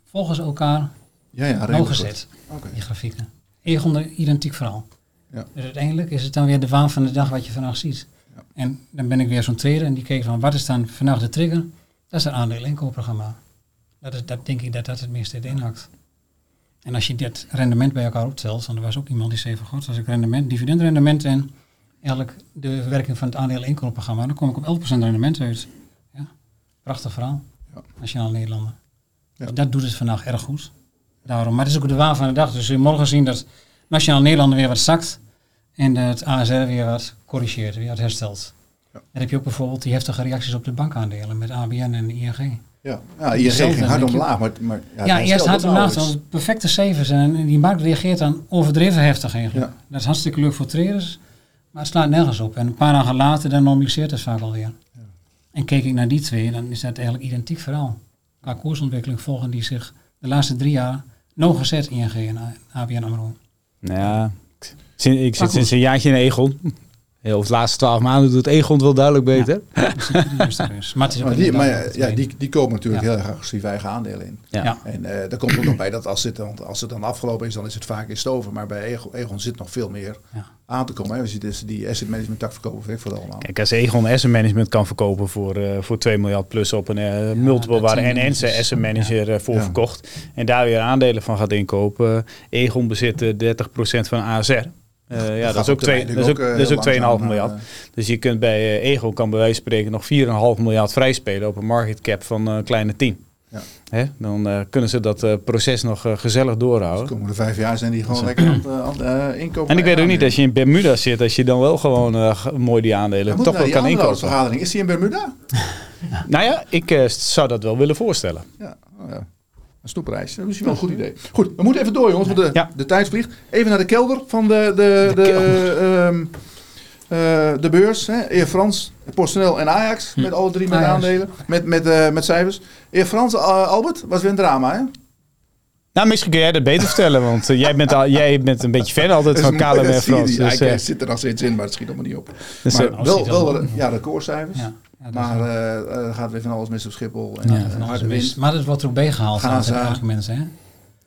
volgen ze elkaar ja, ja, die grafieken. Egon, een identiek verhaal. Ja. Dus uiteindelijk is het dan weer de waan van de dag wat je vandaag ziet. Ja. En dan ben ik weer zo'n trader en die kijkt van wat is dan vandaag de trigger? Dat is het aandeel inkoopprogramma. Dat, is, dat denk ik dat dat het meeste in inhakt. En als je dit rendement bij elkaar optelt, want er was ook iemand die zei van god, als ik rendement, dividendrendement en eigenlijk de werking van het aandeel inkoopprogramma, dan kom ik op 11% rendement uit. Prachtig verhaal. Ja. Nationaal Nederlanden. Ja. Dus dat doet het vandaag erg goed. Daarom, maar het is ook de waan van de dag. Dus we morgen zien dat Nationaal Nederlanden weer wat zakt en het ASR weer wat corrigeert, weer wat herstelt. Ja. Dan heb je ook bijvoorbeeld die heftige reacties op de bankaandelen met ABN en ING. Ja, ja ING ging hard omlaag. Maar, maar, ja, Ja, eerst hard omlaag, want perfecte cijfers en die markt reageert dan overdreven heftig eigenlijk. Ja. Dat is hartstikke leuk voor traders, maar het slaat nergens op. En een paar dagen later dan normaliseert het vaak alweer. En keek ik naar die twee, dan is dat eigenlijk identiek verhaal. Qua koersontwikkeling volgen die zich de laatste drie jaar nauwgezet ING en ABN AMRO. Nou ja, ik zit, ik sinds een jaartje in Egon. Heel, of de laatste twaalf maanden doet Egon het wel duidelijk beter. <laughs> Maar Maar, die, maar ja, die, die kopen natuurlijk Ja. heel erg agressief eigen aandelen in. Ja. Ja. En eh daar komt ook nog bij dat als het, dan, als het dan afgelopen is, dan is het vaak in stoven. Maar bij Egon, Egon zit nog veel meer Ja. aan te komen. Hè. We zien dus die asset management tak verkopen, weet ik voor allemaal. Kijk, als Egon asset management kan verkopen voor, eh, voor 2 miljard plus op een eh, multiple waar NN zijn asset manager voor Ja. verkocht en daar weer aandelen van gaat inkopen. Egon bezit eh, 30% van ASR. Eh, ja, dat is ook, twee, dat is ook, dat is ook 2,5 miljard. Dus je kunt bij eh, Egon kan bij wijze van spreken nog 4,5 miljard vrijspelen op een market cap van eh, een kleine 10. Ja. Hè? Dan eh, kunnen ze dat eh, proces nog eh, gezellig De doorhouden. komende vijf jaar zijn die gewoon lekker aan het, eh, eh, inkopen. <laughs> En ik weet ook niet, dat als je in Bermuda zit, als je dan wel gewoon eh, mooi die aandelen toch wel kan inkopen. Is die in Bermuda? Nou ja, ik eh, zou dat wel willen voorstellen. Ja, oh ja. Een snoepreis. Dat is wel een goed idee. Goed, we moeten even door, jongens, want de, Ja. de tijd vliegt. Even naar de kelder van de, de, de, ehm, eh, de beurs. Hè. Air France, PostNL en Ajax. Met alle drie met Ajax. aandelen. Met, met, eh, met cijfers. Air France, eh, Albert, was weer een drama, hè? Nou, misschien kun jij dat beter vertellen, want jij, bent al, jij bent een beetje fan altijd van KLM en Frans. Dus, eh, zit er nog steeds in, maar het schiet allemaal niet op. dus, maar wel, wel wat- ja, recordcijfers. Ja, ja, Maar is- eh, eh, er gaat weer van alles mis op Schiphol. En ja, eh, van alles harde mis. wind. Maar dat wordt er ook bijgehaald aan ze- eigenlijk mensen. Hè?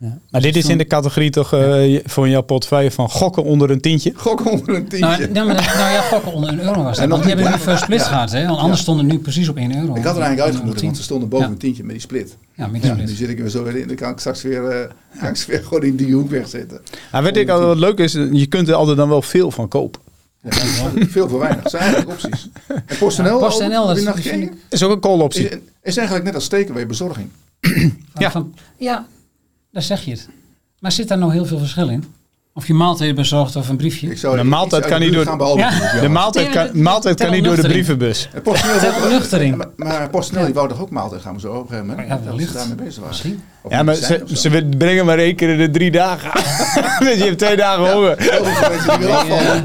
ja. Maar dit is in de categorie toch eh, voor jouw portefeuille van gokken onder een tientje? Gok onder een tientje. Nou, nou, maar dat- nou ja, gokken onder een euro was dat. nog Want die hebben nu ja. first split gehad. Hè? Want anders stonden nu precies op 1 euro. ik had er eigenlijk uitgemoeten, tien. want ze stonden boven Ja. een tientje met die split. Ja, met die Ja, split. nu zit ik er weer zo weer in. Dan kan ik straks weer, eh, kan ik weer gewoon in die hoek wegzetten. Nou, weet ik wat leuk is, je kunt er altijd dan wel veel van kopen. Ja, veel voor weinig. Dat zijn eigenlijk opties. En PostNL, Ja, PostNL, dat is ook een call Is, optie. is eigenlijk net als takeaway bezorging. Van- Ja. Van, ja, daar zeg je het. Maar zit daar nou heel veel verschil in? Of je maaltijd bezorgt of een briefje? Ik zou De ik maaltijd zou kan niet de door- Albert Ja. De maaltijd Ja, kan, maaltijd kan niet door de brievenbus. Ontnuchtering. maar, maar PostNL die wou toch ook maaltijd gaan bezorgen op een gegeven moment? Ja, dat ze wellicht. daarmee bezig waren. Misschien. Of Ja, maar ze, zo. ze brengen maar één keer in de drie dagen. <laughs> dus je hebt twee dagen honger. Afvallen.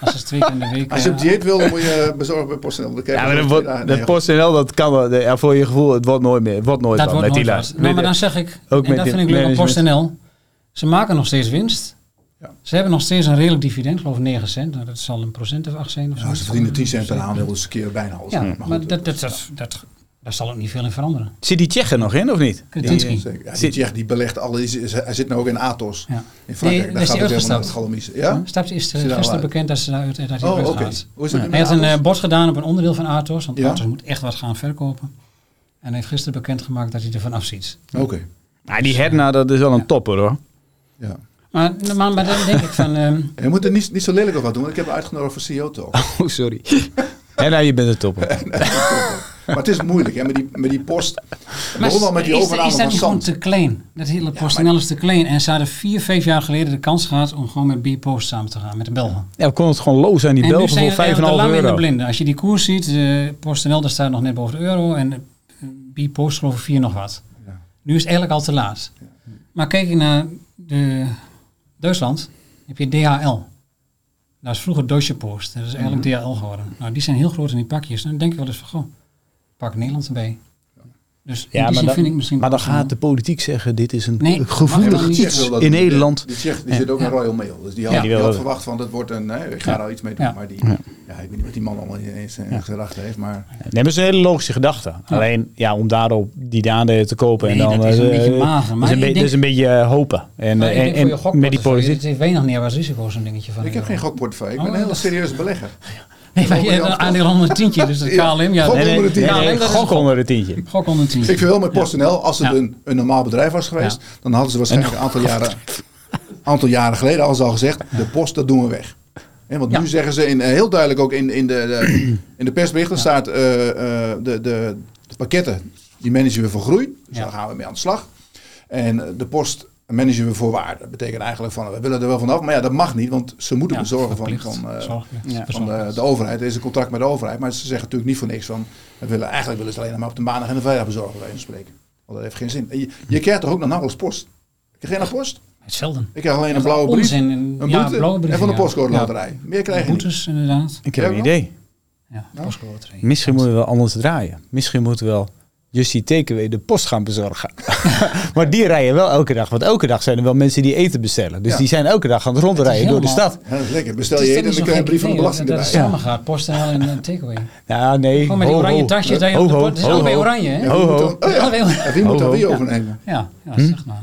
Als het twee keer in de week... Als je op eh, dieet wil, dan moet je bezorgen bij PostNL. Ja, maar zo dat, wordt- dat PostNL, dat kan wel. De- Ja, voor je gevoel, het wordt nooit meer. Het wordt nooit wordt met die wat. Nou, maar dan zeg ik, Ook en met dat vind ik leuk op management. PostNL. Ze maken nog steeds winst. Ja. Ze hebben nog steeds een redelijk dividend, geloof ik 9 cent. Nou, dat zal een procent of 8 zijn of zo. Ja, ze verdienen 10 cent per aandeel, dus een keer bijna alles. Ja, Maar maar goed, dat, dat, dat, dat, daar zal ook niet veel in veranderen. Zit die Tsjechen nog in of niet? Kretinsky. Die, Zeker. Ja, die Tsjech die belegt alle. die is- Hij zit nu ook in Athos. Ja. In Frankrijk. Nee, Daar is gaat hij uitgestapt? Ja? Stapt is uh, er gisteren bekend dat ze daaruit dat hij Oh, oké. gaat. Hoe is dat Hij had een bod gedaan op een onderdeel van Atos. Want Ja. Atos moet echt wat gaan verkopen. En hij heeft gisteren bekendgemaakt dat hij ervan afziet. Oké. Nou, die Hedna, dat is wel een topper hoor. Ja. Maar, maar, maar dan denk ik van... ehm, <laughs> Je moet er niet, niet zo lelijk over wat doen, want ik heb hem uitgenodigd voor CEO Talk. <laughs> Oh, sorry. <laughs> Hedna, je bent een topper. maar het is moeilijk, hè, met die, met die post. Maar met die is, overname is dat van niet gewoon te klein? Dat hele PostNL is te klein. En ze hadden vier, vijf jaar geleden de kans gehad om gewoon met B-Post samen te gaan, met de Belgen. Ja, we konden het gewoon loos aan die en nu Belgen zijn voor we 5,5 eigenlijk te lang in de euro. blinde. Als je die koers ziet, de PostNL daar staat nog net boven de euro. En B-post geloof ik vier nog wat. Ja. Nu is het eigenlijk al te laat. Maar kijk je naar de Duitsland, heb je DHL. Dat is vroeger Deutsche Post. Dat is eigenlijk Mhm. DHL geworden. Nou, die zijn heel groot in die pakjes. Dan denk ik wel eens van, goh, pak Nederland erbij. Dus Ja, maar, dan, vind ik misschien... maar dan gaat de politiek zeggen, dit is een Nee, gevoelig iets in. Nederland. Die, zegt, die zit ook in Ja. Royal Mail. Dus die had, Ja. die had verwacht van, dat wordt een, hè, ik ga Ja. er iets mee doen. Maar die, Ja. ik weet niet wat die man allemaal in zijn gedachten heeft. Maar Nee, maar is een hele logische gedachte. Alleen ja, om daarop die aandelen te kopen Nee, en dan dat is een eh, beetje mager. dat Maar is een, ik be- denk- dat is een beetje eh, hopen. En, Maar eh, ik en, en met die politiek. Het heeft weinig neerwaarts risico's, een dingetje van. ik heb geen gokportefeuille. Ik ben Oh, een hele dat- serieuze belegger. Nee, een aandeel onder een tientje, dus dat Ja, KLM. Ja, gok onder het tientje. nee, een gok gok. onder het tientje. Gok onder een tientje. Ik vind wel met PostNL, als het Ja. een, een normaal bedrijf was geweest, Ja. dan hadden ze waarschijnlijk een aantal jaren, aantal jaren geleden al al gezegd, de post, dat doen we weg. Hè, want Ja. nu zeggen ze in, eh, heel duidelijk ook in, in, de, de, <clears throat> in de persberichten staat eh, eh, de, de, de pakketten, die managen we voor groei. Dus Ja. daar gaan we mee aan de slag. En de post managen we voor waarde. Dat betekent eigenlijk van, we willen er wel vanaf, maar ja, dat mag niet, want ze moeten Ja, bezorgen van, van, eh, ja, van de, de overheid. Er is een contract met de overheid, maar ze zeggen natuurlijk niet voor niks van, we willen, eigenlijk willen ze alleen maar op de maandag en de vrijdag bezorgen, van spreken. Want dat heeft geen zin. Je, je krijgt toch ook nog nauwelijks post? Ik krijg geen post. Hetzelfde. Ik krijg alleen een blauwe brief, onzin. een En, ja, boete blauwe brief, en van de postcode Ja. loterij. Meer krijg je niet. Boetes, inderdaad. Ik heb een idee. Ja, postcode loterij. Misschien moeten we wel anders draaien. Misschien moeten we wel Justy Takeaway de post gaan bezorgen. <laughs> maar die rijden wel elke dag. Want elke dag zijn er wel mensen die eten bestellen. Dus Ja. die zijn elke dag aan het rondrijden door de stad. Ja, dat is lekker. Bestel je eten en dan krijg je een brief van de belasting Dat erbij. het samen gaat. PostNL en een takeaway. Ja, nee. Gewoon met die oranje ho. tasjes. dat op Het is allebei oranje, hè? Ja, Ho, wie moet ho. dan, oh ja, <laughs> Ja, Ja. overnemen? Ja, ja Hm? zeg maar.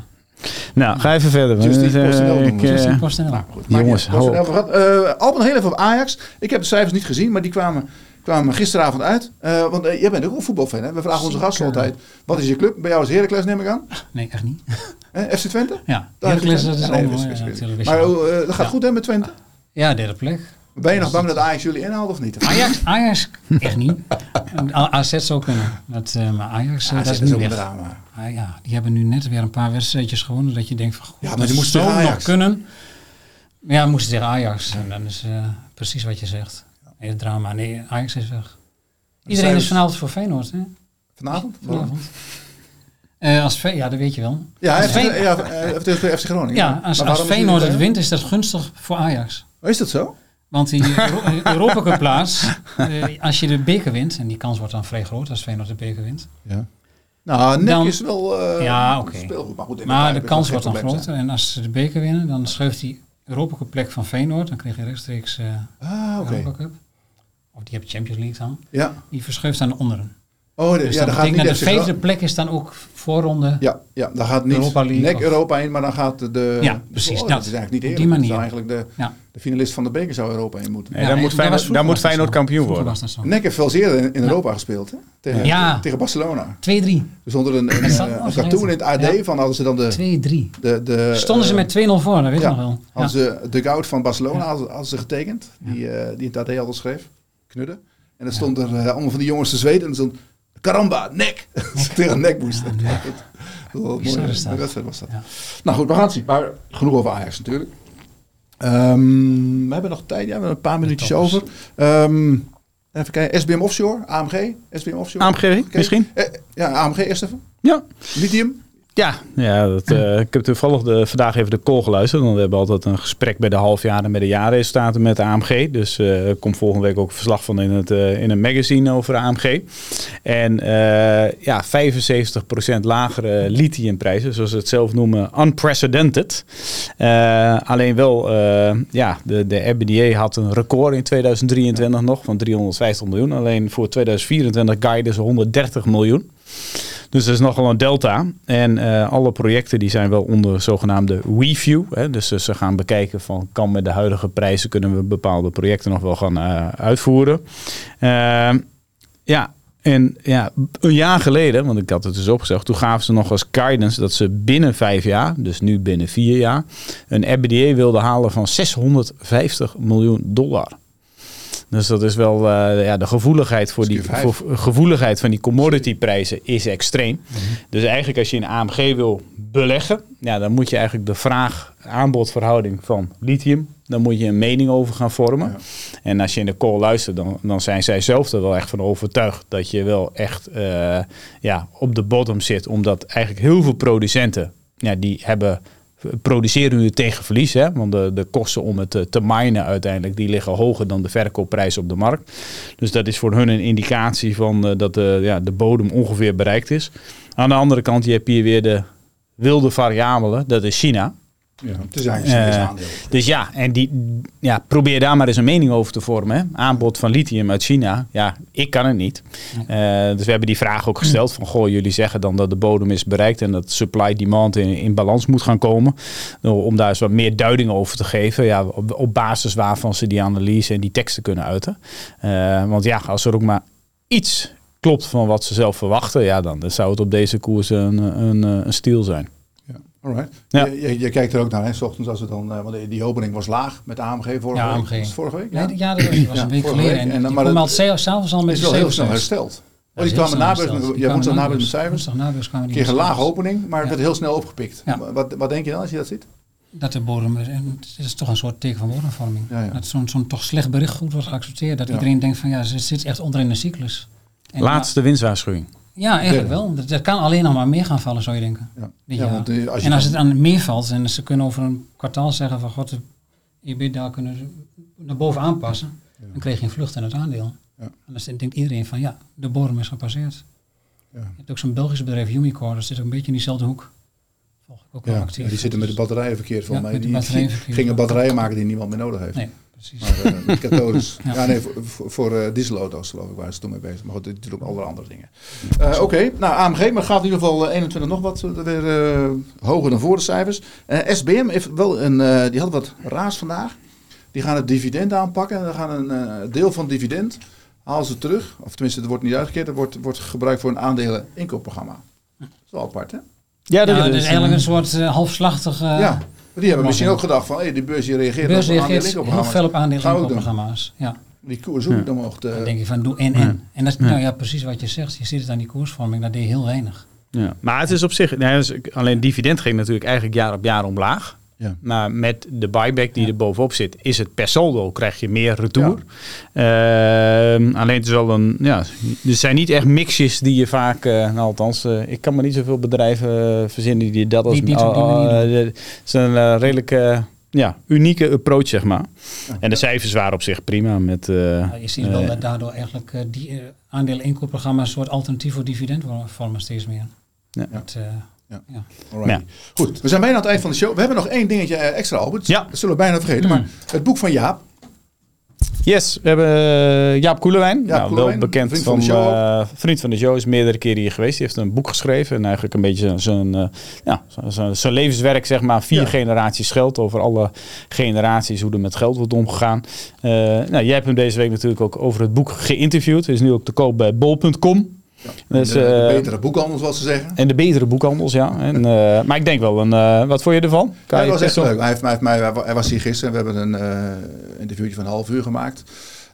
Nou, ga even verder. Just die Eh, PostNL ik, Just eh, die PostNL. Nou, Jongens, hou. Eh, Alpen, heel even op Ajax. Ik heb de cijfers niet gezien, maar die kwamen, kwamen gisteravond uit. Eh, want eh, jij bent ook een voetbalfan, hè? We vragen onze gasten altijd. Wat is je club? Bij jou is Heracles, neem ik aan. Nee, echt niet. Eh, FC Twente? Ja, Heracles, is dat is allemaal, Maar wel. eh, dat gaat goed hè met Twente? Ja, derde plek. Ben je nog bang dat Ajax jullie inhaalt of niet? Ajax, Ajax echt niet. <laughs> AZ zou kunnen. Dat, maar Ajax, Ja, dat is is nu ook een drama. Ah, ja, die hebben nu net weer een paar wedstrijdjes gewonnen. Dat je denkt van, goh, Ja, maar dat die moesten nog kunnen. Ja, moesten tegen Ajax. En dan is precies wat je zegt. Nee, het drama. Nee, Ajax is weg. Iedereen is vanavond voor Feyenoord, hè? Vanavond? Vanavond. Eh, als ja, dat weet je wel. Ja, Als ja, eh, tegen FC Groningen. ja, als, als Feyenoord het wint, is dat gunstig voor Ajax. Oh, is dat zo? Want die <laughs> Euro- Europa Cup plaats, eh, als je de beker wint, en die kans wordt dan vrij groot als Feyenoord de beker wint. Ja. Nou, Dan- is wel eh Ja, oké. Maar, goed, Maar de is kans wordt dan groter. En als ze de beker winnen, dan schuift die Europa Cup plek van Feyenoord. Dan krijg je rechtstreeks eh zijn. Ah. Europa Cup. Of die heb Champions League dan. Ja. Die verschuift aan de onderen. Oh, de, Dus ja, dat dan gaat niet dat de vijfde plek is dan ook voorronde. Ja, ja, dan gaat niet Europa League NEC of- Europa in, maar dan gaat de... Ja, precies, Oh, dat. dat is eigenlijk niet Op eerlijk. die Dat manier. zou eigenlijk de, Ja. de finalist van de beker zou Europa in moeten. Nee, Ja, daar moet Feyenoord, daar moet Feyenoord kampioen worden. NEC heeft eens eerder in, in Europa gespeeld, hè? Tegen, Ja. tegen Barcelona. 2-3. Dus onder een, Is eh, een cartoon in het AD Ja. van hadden ze dan de... 2-3. de, de Stonden ze met 2-0 voor, dat weet ik nog wel. Ja. Hadden ze de goud van Barcelona hadden, hadden ze getekend, die, eh, die in het AD altijd schreef, knudden. En dan stond er eh, allemaal van die jongens te zweten en stond Caramba, nek! <laughs> Tegen nek moest. dat. Dat was mooie dat. wedstrijd was dat. Ja. Nou goed, we gaan het zien. Maar genoeg over Ajax natuurlijk. Ehm, we hebben nog tijd, ja, we hebben een paar minuutjes over. Ehm, even kijken, SBM Offshore, AMG, SBM Offshore. AMG misschien? Eh, ja, AMG eerst even. Ja. Lithium. Ja, ja dat, eh, ik heb toevallig vandaag even de call geluisterd. Want we hebben altijd een gesprek bij de halfjaren met de jaarresultaten met de AMG. Dus eh, er komt volgende week ook een verslag van in het, eh, in een magazine over de AMG. En ja, 75% lagere lithiumprijzen, zoals ze het zelf noemen, unprecedented. Alleen wel, ja, de, de EBITDA had een record in 2023 nog van 350 miljoen. Alleen voor 2024 guiden ze 130 miljoen. Dus dat is nogal een delta. En eh, alle projecten die zijn wel onder zogenaamde review. Hè. Dus eh, ze gaan bekijken van kan met de huidige prijzen kunnen we bepaalde projecten nog wel gaan eh, uitvoeren. Ehm, ja, en ja, een jaar geleden, want ik had het dus opgezegd, toen gaven ze nog als guidance dat ze binnen vijf jaar, dus nu binnen vier jaar, een EBITDA wilden halen van 650 miljoen dollar. Dus dat is wel eh, ja, de gevoeligheid voor die voor, gevoeligheid van die commodity prijzen is extreem. Dus eigenlijk als je in AMG wil beleggen, ja, dan moet je eigenlijk de vraag-aanbodverhouding van lithium dan moet je een mening over gaan vormen. Ja. En als je in de call luistert, dan, dan zijn zij zelf er wel echt van overtuigd dat je wel echt eh, ja, op de bottom zit. Omdat eigenlijk heel veel producenten, ja, die hebben produceren nu tegen verlies. Hè? Want de, de kosten om het te, te minen uiteindelijk, die liggen hoger dan de verkoopprijs op de markt. Dus dat is voor hun een indicatie van eh, dat de, ja, de bodem ongeveer bereikt is. Aan de andere kant, je hier weer de wilde variabelen, dat is China. Ja, het is eigenlijk een Eh, uh, aandeel. Dus ja, en die, ja, probeer daar maar eens een mening over te vormen. Hè. Aanbod van lithium uit China, ja, ik kan het niet. Eh, dus we hebben die vraag ook gesteld van, goh, jullie zeggen dan dat de bodem is bereikt en dat supply-demand in, in balans moet gaan komen. Nou, Om daar eens wat meer duiding over te geven, ja, op, op basis waarvan ze die analyse en die teksten kunnen uiten. Eh, want ja, als er ook maar iets klopt van wat ze zelf verwachten, ja, dan zou het op deze koers een, een, een stiel zijn. Ja. Alright. Ja. Je, je, je kijkt er ook naar, hè, s ochtends als het dan, eh, want die opening was laag met AMG vorige Ja, week. AMG. Was het vorige week? Nee, ja, dat was, was Ja, een week geleden. week. En, En die maar kwam dat- s'avonds al met is de wel heel snel hersteld. Ja, Oh, die heel kwamen snel nabeurs, ja, woensdag nabeurs met cijfers. Die Kreeg een lage opening, maar het Ja. werd heel snel opgepikt. Ja. Wat, wat denk je dan als je dat ziet? Dat de bodem, en het is toch een soort teken van bodemvorming. Ja, ja. Dat zo'n zo'n toch slecht bericht goed wordt geaccepteerd. Dat Ja. iedereen denkt van ja, ze zit echt onderin een cyclus. En Laatste winstwaarschuwing. Ja, eigenlijk wel. Dat, dat kan alleen nog maar meer gaan vallen, zou je denken. Ja. Ja, want, eh, als je en als het aan meer valt en ze kunnen over een kwartaal zeggen van god, de EBITDA kunnen ze naar boven aanpassen, dan krijg je een vlucht in het aandeel. Ja. En dan denkt iedereen van ja, de bodem is gepasseerd. Ja. Je hebt ook zo'n Belgisch bedrijf, Umicore, dat zit ook een beetje in diezelfde hoek. Volg ik ook wel Ja, actief. ja, die zitten met de batterijen verkeerd volgens Ja, mij. Die gingen batterijen maken die niemand meer nodig heeft. Nee, precies. Maar uh, met kathodes. <laughs> ja. Ja. nee, voor, voor, voor eh, dieselauto's geloof ik waren ze toen mee bezig. Maar goed, dit doet ook allerlei andere dingen. Eh, Oké, nou AMG, maar gaat in ieder geval eh, 21 nog wat weer eh, hoger dan voor de cijfers. Eh, SBM heeft wel een, eh, die had wat raars vandaag. Die gaan het dividend aanpakken. En dan gaan een eh, deel van het dividend halen ze terug. Of tenminste, het wordt niet uitgekeerd. Het wordt, wordt gebruikt voor een aandelen inkoopprogramma. Dat is wel apart, hè? Ja, dat dat is eigenlijk een soort eh, halfslachtig... eh, ja. Maar die hebben misschien ook gedacht van, hey, die beurs die reageert beurs op een reageert heel op doen. aandelen-inkoopprogramma's. Ja. Die koers ook dan omhoog. Dan te- denk je van doe en en. En dat is nou ja, precies wat je zegt. Je ziet het aan die koersvorming, dat deed heel weinig. Ja. Maar het is op zich, nee, dus alleen dividend ging natuurlijk eigenlijk jaar op jaar omlaag. Ja. Maar met de buyback die er bovenop zit, is het per saldo krijg je meer retour. Ehm, alleen het is wel een, ja, er zijn niet echt mixjes die je vaak, eh, nou althans, eh, ik kan me niet zoveel bedrijven eh, verzinnen die dat als, Niet- niet op die manier het is een redelijk, ja, unieke approach zeg maar. Ja. En de cijfers waren op zich prima met. eh, Maar je ziet wel dat daardoor eigenlijk die uh, aandelen-inkoopprogramma's een soort alternatief voor dividend wo- vormen steeds meer. Ja. Dat, eh, Ja. ja. Goed, we zijn bijna aan het eind van de show. We hebben nog één dingetje eh, extra, Albert. Ja. Dat zullen we bijna vergeten. Maar het boek van Jaap. Yes, we hebben eh, Jaap Koelewijn. nou, Koelewijn, wel bekend vriend van, van de show eh, vriend van de show, is meerdere keren hier geweest. Die heeft een boek geschreven en eigenlijk een beetje zijn, eh, ja, zijn, zijn levenswerk, zeg maar, vier Ja. generaties geld. Over alle generaties, hoe er met geld wordt omgegaan. Eh, nou, jij hebt hem deze week natuurlijk ook over het boek geïnterviewd. Hij is nu ook te koop bij bol.com. Dus, de, de eh, betere boekhandel, zoals ze zeggen. En de betere boekhandels, ja. En, eh, <laughs> maar ik denk wel een. eh, wat vond je ervan? Ja, je was echt leuk. Hij, heeft, hij, heeft mij, hij was hier gisteren. We hebben een interviewtje van een half uur gemaakt.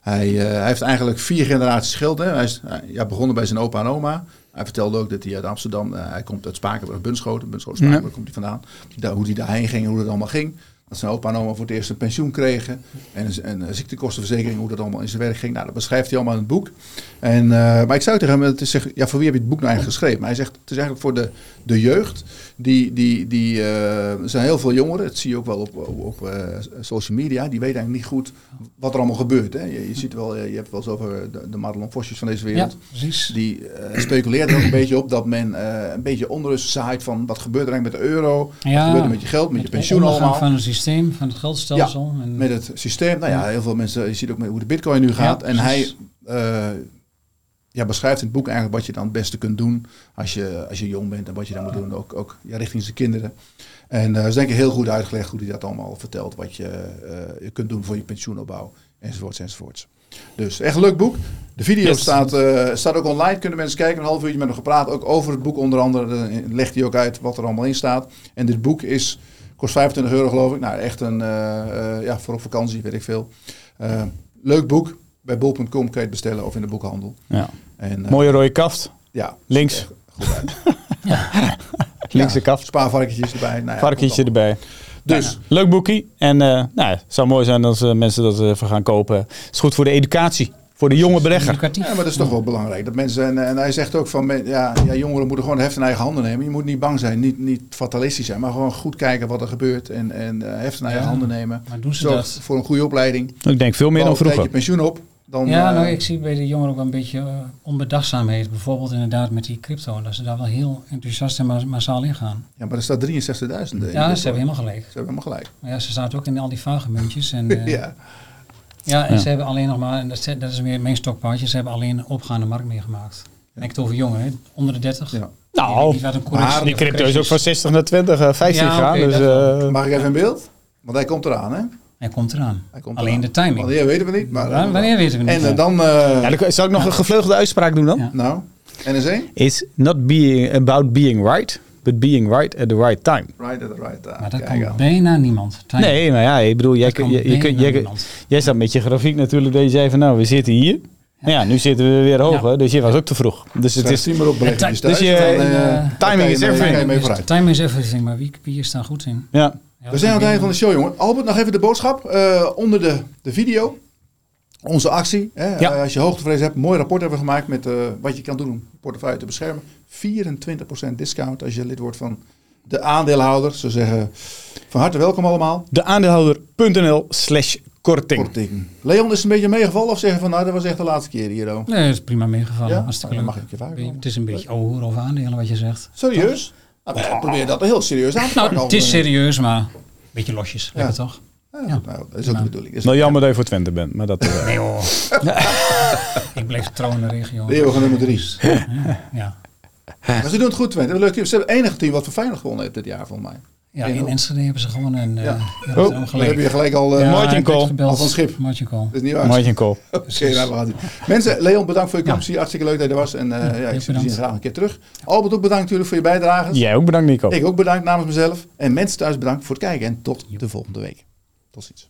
Hij, hij heeft eigenlijk vier generaties. Hè. Hij is hij- ja, begonnen bij zijn opa en oma. Hij vertelde ook dat hij uit Amsterdam, hij komt uit Spakenburg, Bunschoten. Bunschoten, Spakenburg komt hij vandaan. Hoe hij daarheen ging en hoe dat allemaal ging. Dat zijn opa en oma voor het eerst een pensioen kregen. En een, ziektekostenverzekering, hoe dat allemaal in zijn werk ging. Nou, dat beschrijft hij allemaal in het boek. En, eh, maar ik zou tegen hem, het is zeg, ja, voor wie heb je het boek nou eigenlijk geschreven? Maar hij zegt, het is eigenlijk voor de, de jeugd. Die, die, die, eh, zijn heel veel jongeren, dat zie je ook wel op, op, op eh, social media. Die weten eigenlijk niet goed wat er allemaal gebeurt. Hè. Je, je ziet wel, je hebt wel eens over de, de Madelon Vosjes van deze ja, wereld. precies. Die eh speculeert er ook een beetje op dat men een beetje onrust zaait van wat gebeurt er eigenlijk met de euro? wat gebeurt er met je geld, met, je pensioen allemaal? van het systeem, van het geldstelsel. en, Met het systeem. Nou ja, heel veel mensen, je ziet ook met hoe de bitcoin nu gaat. En hij ja, beschrijft in het boek eigenlijk wat je dan het beste kunt doen als je, als je jong bent en wat je dan moet doen, ook, ook ja, richting zijn kinderen. En dat is denk ik heel goed uitgelegd hoe hij dat allemaal vertelt, wat je, eh, je kunt doen voor je pensioenopbouw, enzovoorts, enzovoorts. Dus echt een leuk boek. De video Yes. staat, eh, staat ook online, kunnen mensen kijken, een half uurtje met hem gepraat, ook over het boek onder andere, Dan legt hij ook uit wat er allemaal in staat. En dit boek is, kost 25 euro geloof ik, nou echt een, eh, eh, ja, voor op vakantie, weet ik veel. Eh, leuk boek, bij bol.com kun je het bestellen of in de boekhandel. Ja. En, eh, Mooie rode kaft. ja, Links. Goed uit. <laughs> Linkse Ja, kaft. Spaarvarkentjes erbij. Nou ja, Varkentje erbij. Dus, Leuk boekie. En eh, nou, ja, het zou mooi zijn als eh, mensen dat even gaan kopen. Het is goed voor de educatie. Voor de jonge belegger. Educatief. ja, maar dat is toch wel belangrijk. Dat mensen, en, en hij zegt ook van, ja, ja, jongeren moeten gewoon de heft in eigen handen nemen. Je moet niet bang zijn, niet, niet fatalistisch zijn, maar gewoon goed kijken wat er gebeurt. En, en eh, heft in eigen Ja, handen nemen. Maar doen ze Zorg dat? voor een goede opleiding. Ik denk veel meer dan vroeger. beetje pensioen op. Dan, Ja, eh, nou, ik zie bij de jongeren ook wel een beetje uh, onbedachtzaamheid. Bijvoorbeeld inderdaad met die crypto. Dat ze daar wel heel enthousiast en ma- massaal in gaan. ja, maar er staat 63.000. in. Ja, ze hebben helemaal gelijk. Ze hebben helemaal gelijk. Maar ja, ze zaten ook in al die vage muntjes. En, <laughs> eh, ja. ja. en Ja. ze hebben alleen nog maar, en dat, is- dat is weer mijn stokpaardje, ze hebben alleen een opgaande markt meegemaakt. En ik het over jongeren, hè, onder de 30. Ja. Die, Nou, die, maar crypto is ook van 60 naar 20, eh, 15 Ja, dus, eh, Mag ik even in beeld? Want hij komt eraan, hè? Hij komt eraan. Hij komt Alleen eraan. de timing. Wanneer weten we niet. Maar, wanneer weten we niet. En eh, dan... eh, ja, dan, zal ik nog een gevleugelde uitspraak doen dan? Ja. Nou, NSE? It's not being about being right, but being right at the right time. Right at the right time. maar dat Kijk kan bijna niemand. Timing. Nee, maar ja, ik bedoel, jij, kun- kan je, je, kunt- jij, jij staat met je grafiek natuurlijk dat je zei van nou, we zitten hier. Maar ja, nu zitten we weer hoger, dus je was ook te vroeg. Dus het Het is, maar op Dus thuis. je- eh, timing is everything. Dus. Timing is everything, maar wie, wie is daar goed in? ja. Ja, We zijn aan het einde van de show, jongen. Albert, nog even de boodschap. Eh, onder de, de video. Onze actie. Hè, Ja. Eh, als je hoogtevrees hebt, een mooi rapport hebben we gemaakt met eh, wat je kan doen om portefeuille te beschermen. 24% discount als je lid wordt van de aandeelhouder. Ze zeggen van harte welkom allemaal. Deaandeelhouder.nl slash korting. Korting. Leon is het een beetje meegevallen of zeggen van nou dat was echt de laatste keer hier. oh. Nee, dat is prima meegevallen. Ja? Hartstikke Nou, leuk. dan mag ik je komen. Het is een beetje ouwe over aandelen wat je zegt. Serieus? Nou, wij proberen dat heel serieus aan te Nou, pakken. het is serieus, maar een beetje losjes. Lekker toch? ja, Ja. Nou, dat is ook de bedoeling. Is Nou, jammer dat je voor Twente bent, maar dat... eh, Nee hoor. <laughs> ik bleef trouw in de regio. De eeuwige nummer drie. Ja, Maar ze doen het goed, Twente. Een leuk team. Ze hebben het enige team wat voor Feyenoord gewonnen heeft dit jaar, volgens mij. Ja in Enschede hebben ze gewonnen. En, eh Ja. ja. Oh, Dan heb je gelijk al... eh Ja, call. gebeld. Al van schip. Margin call. Dat is niet waar. <laughs> Oké, gaan zien. Mensen, Leon, bedankt voor je komst. Hartstikke leuk dat je er was. En eh, ja, ik zie je graag een keer terug. Albert, ook bedankt natuurlijk voor je bijdrage. Jij ook bedankt, Nico. Ik ook bedankt namens mezelf. En mensen thuis bedankt voor het kijken. En tot de volgende week. Tot ziens.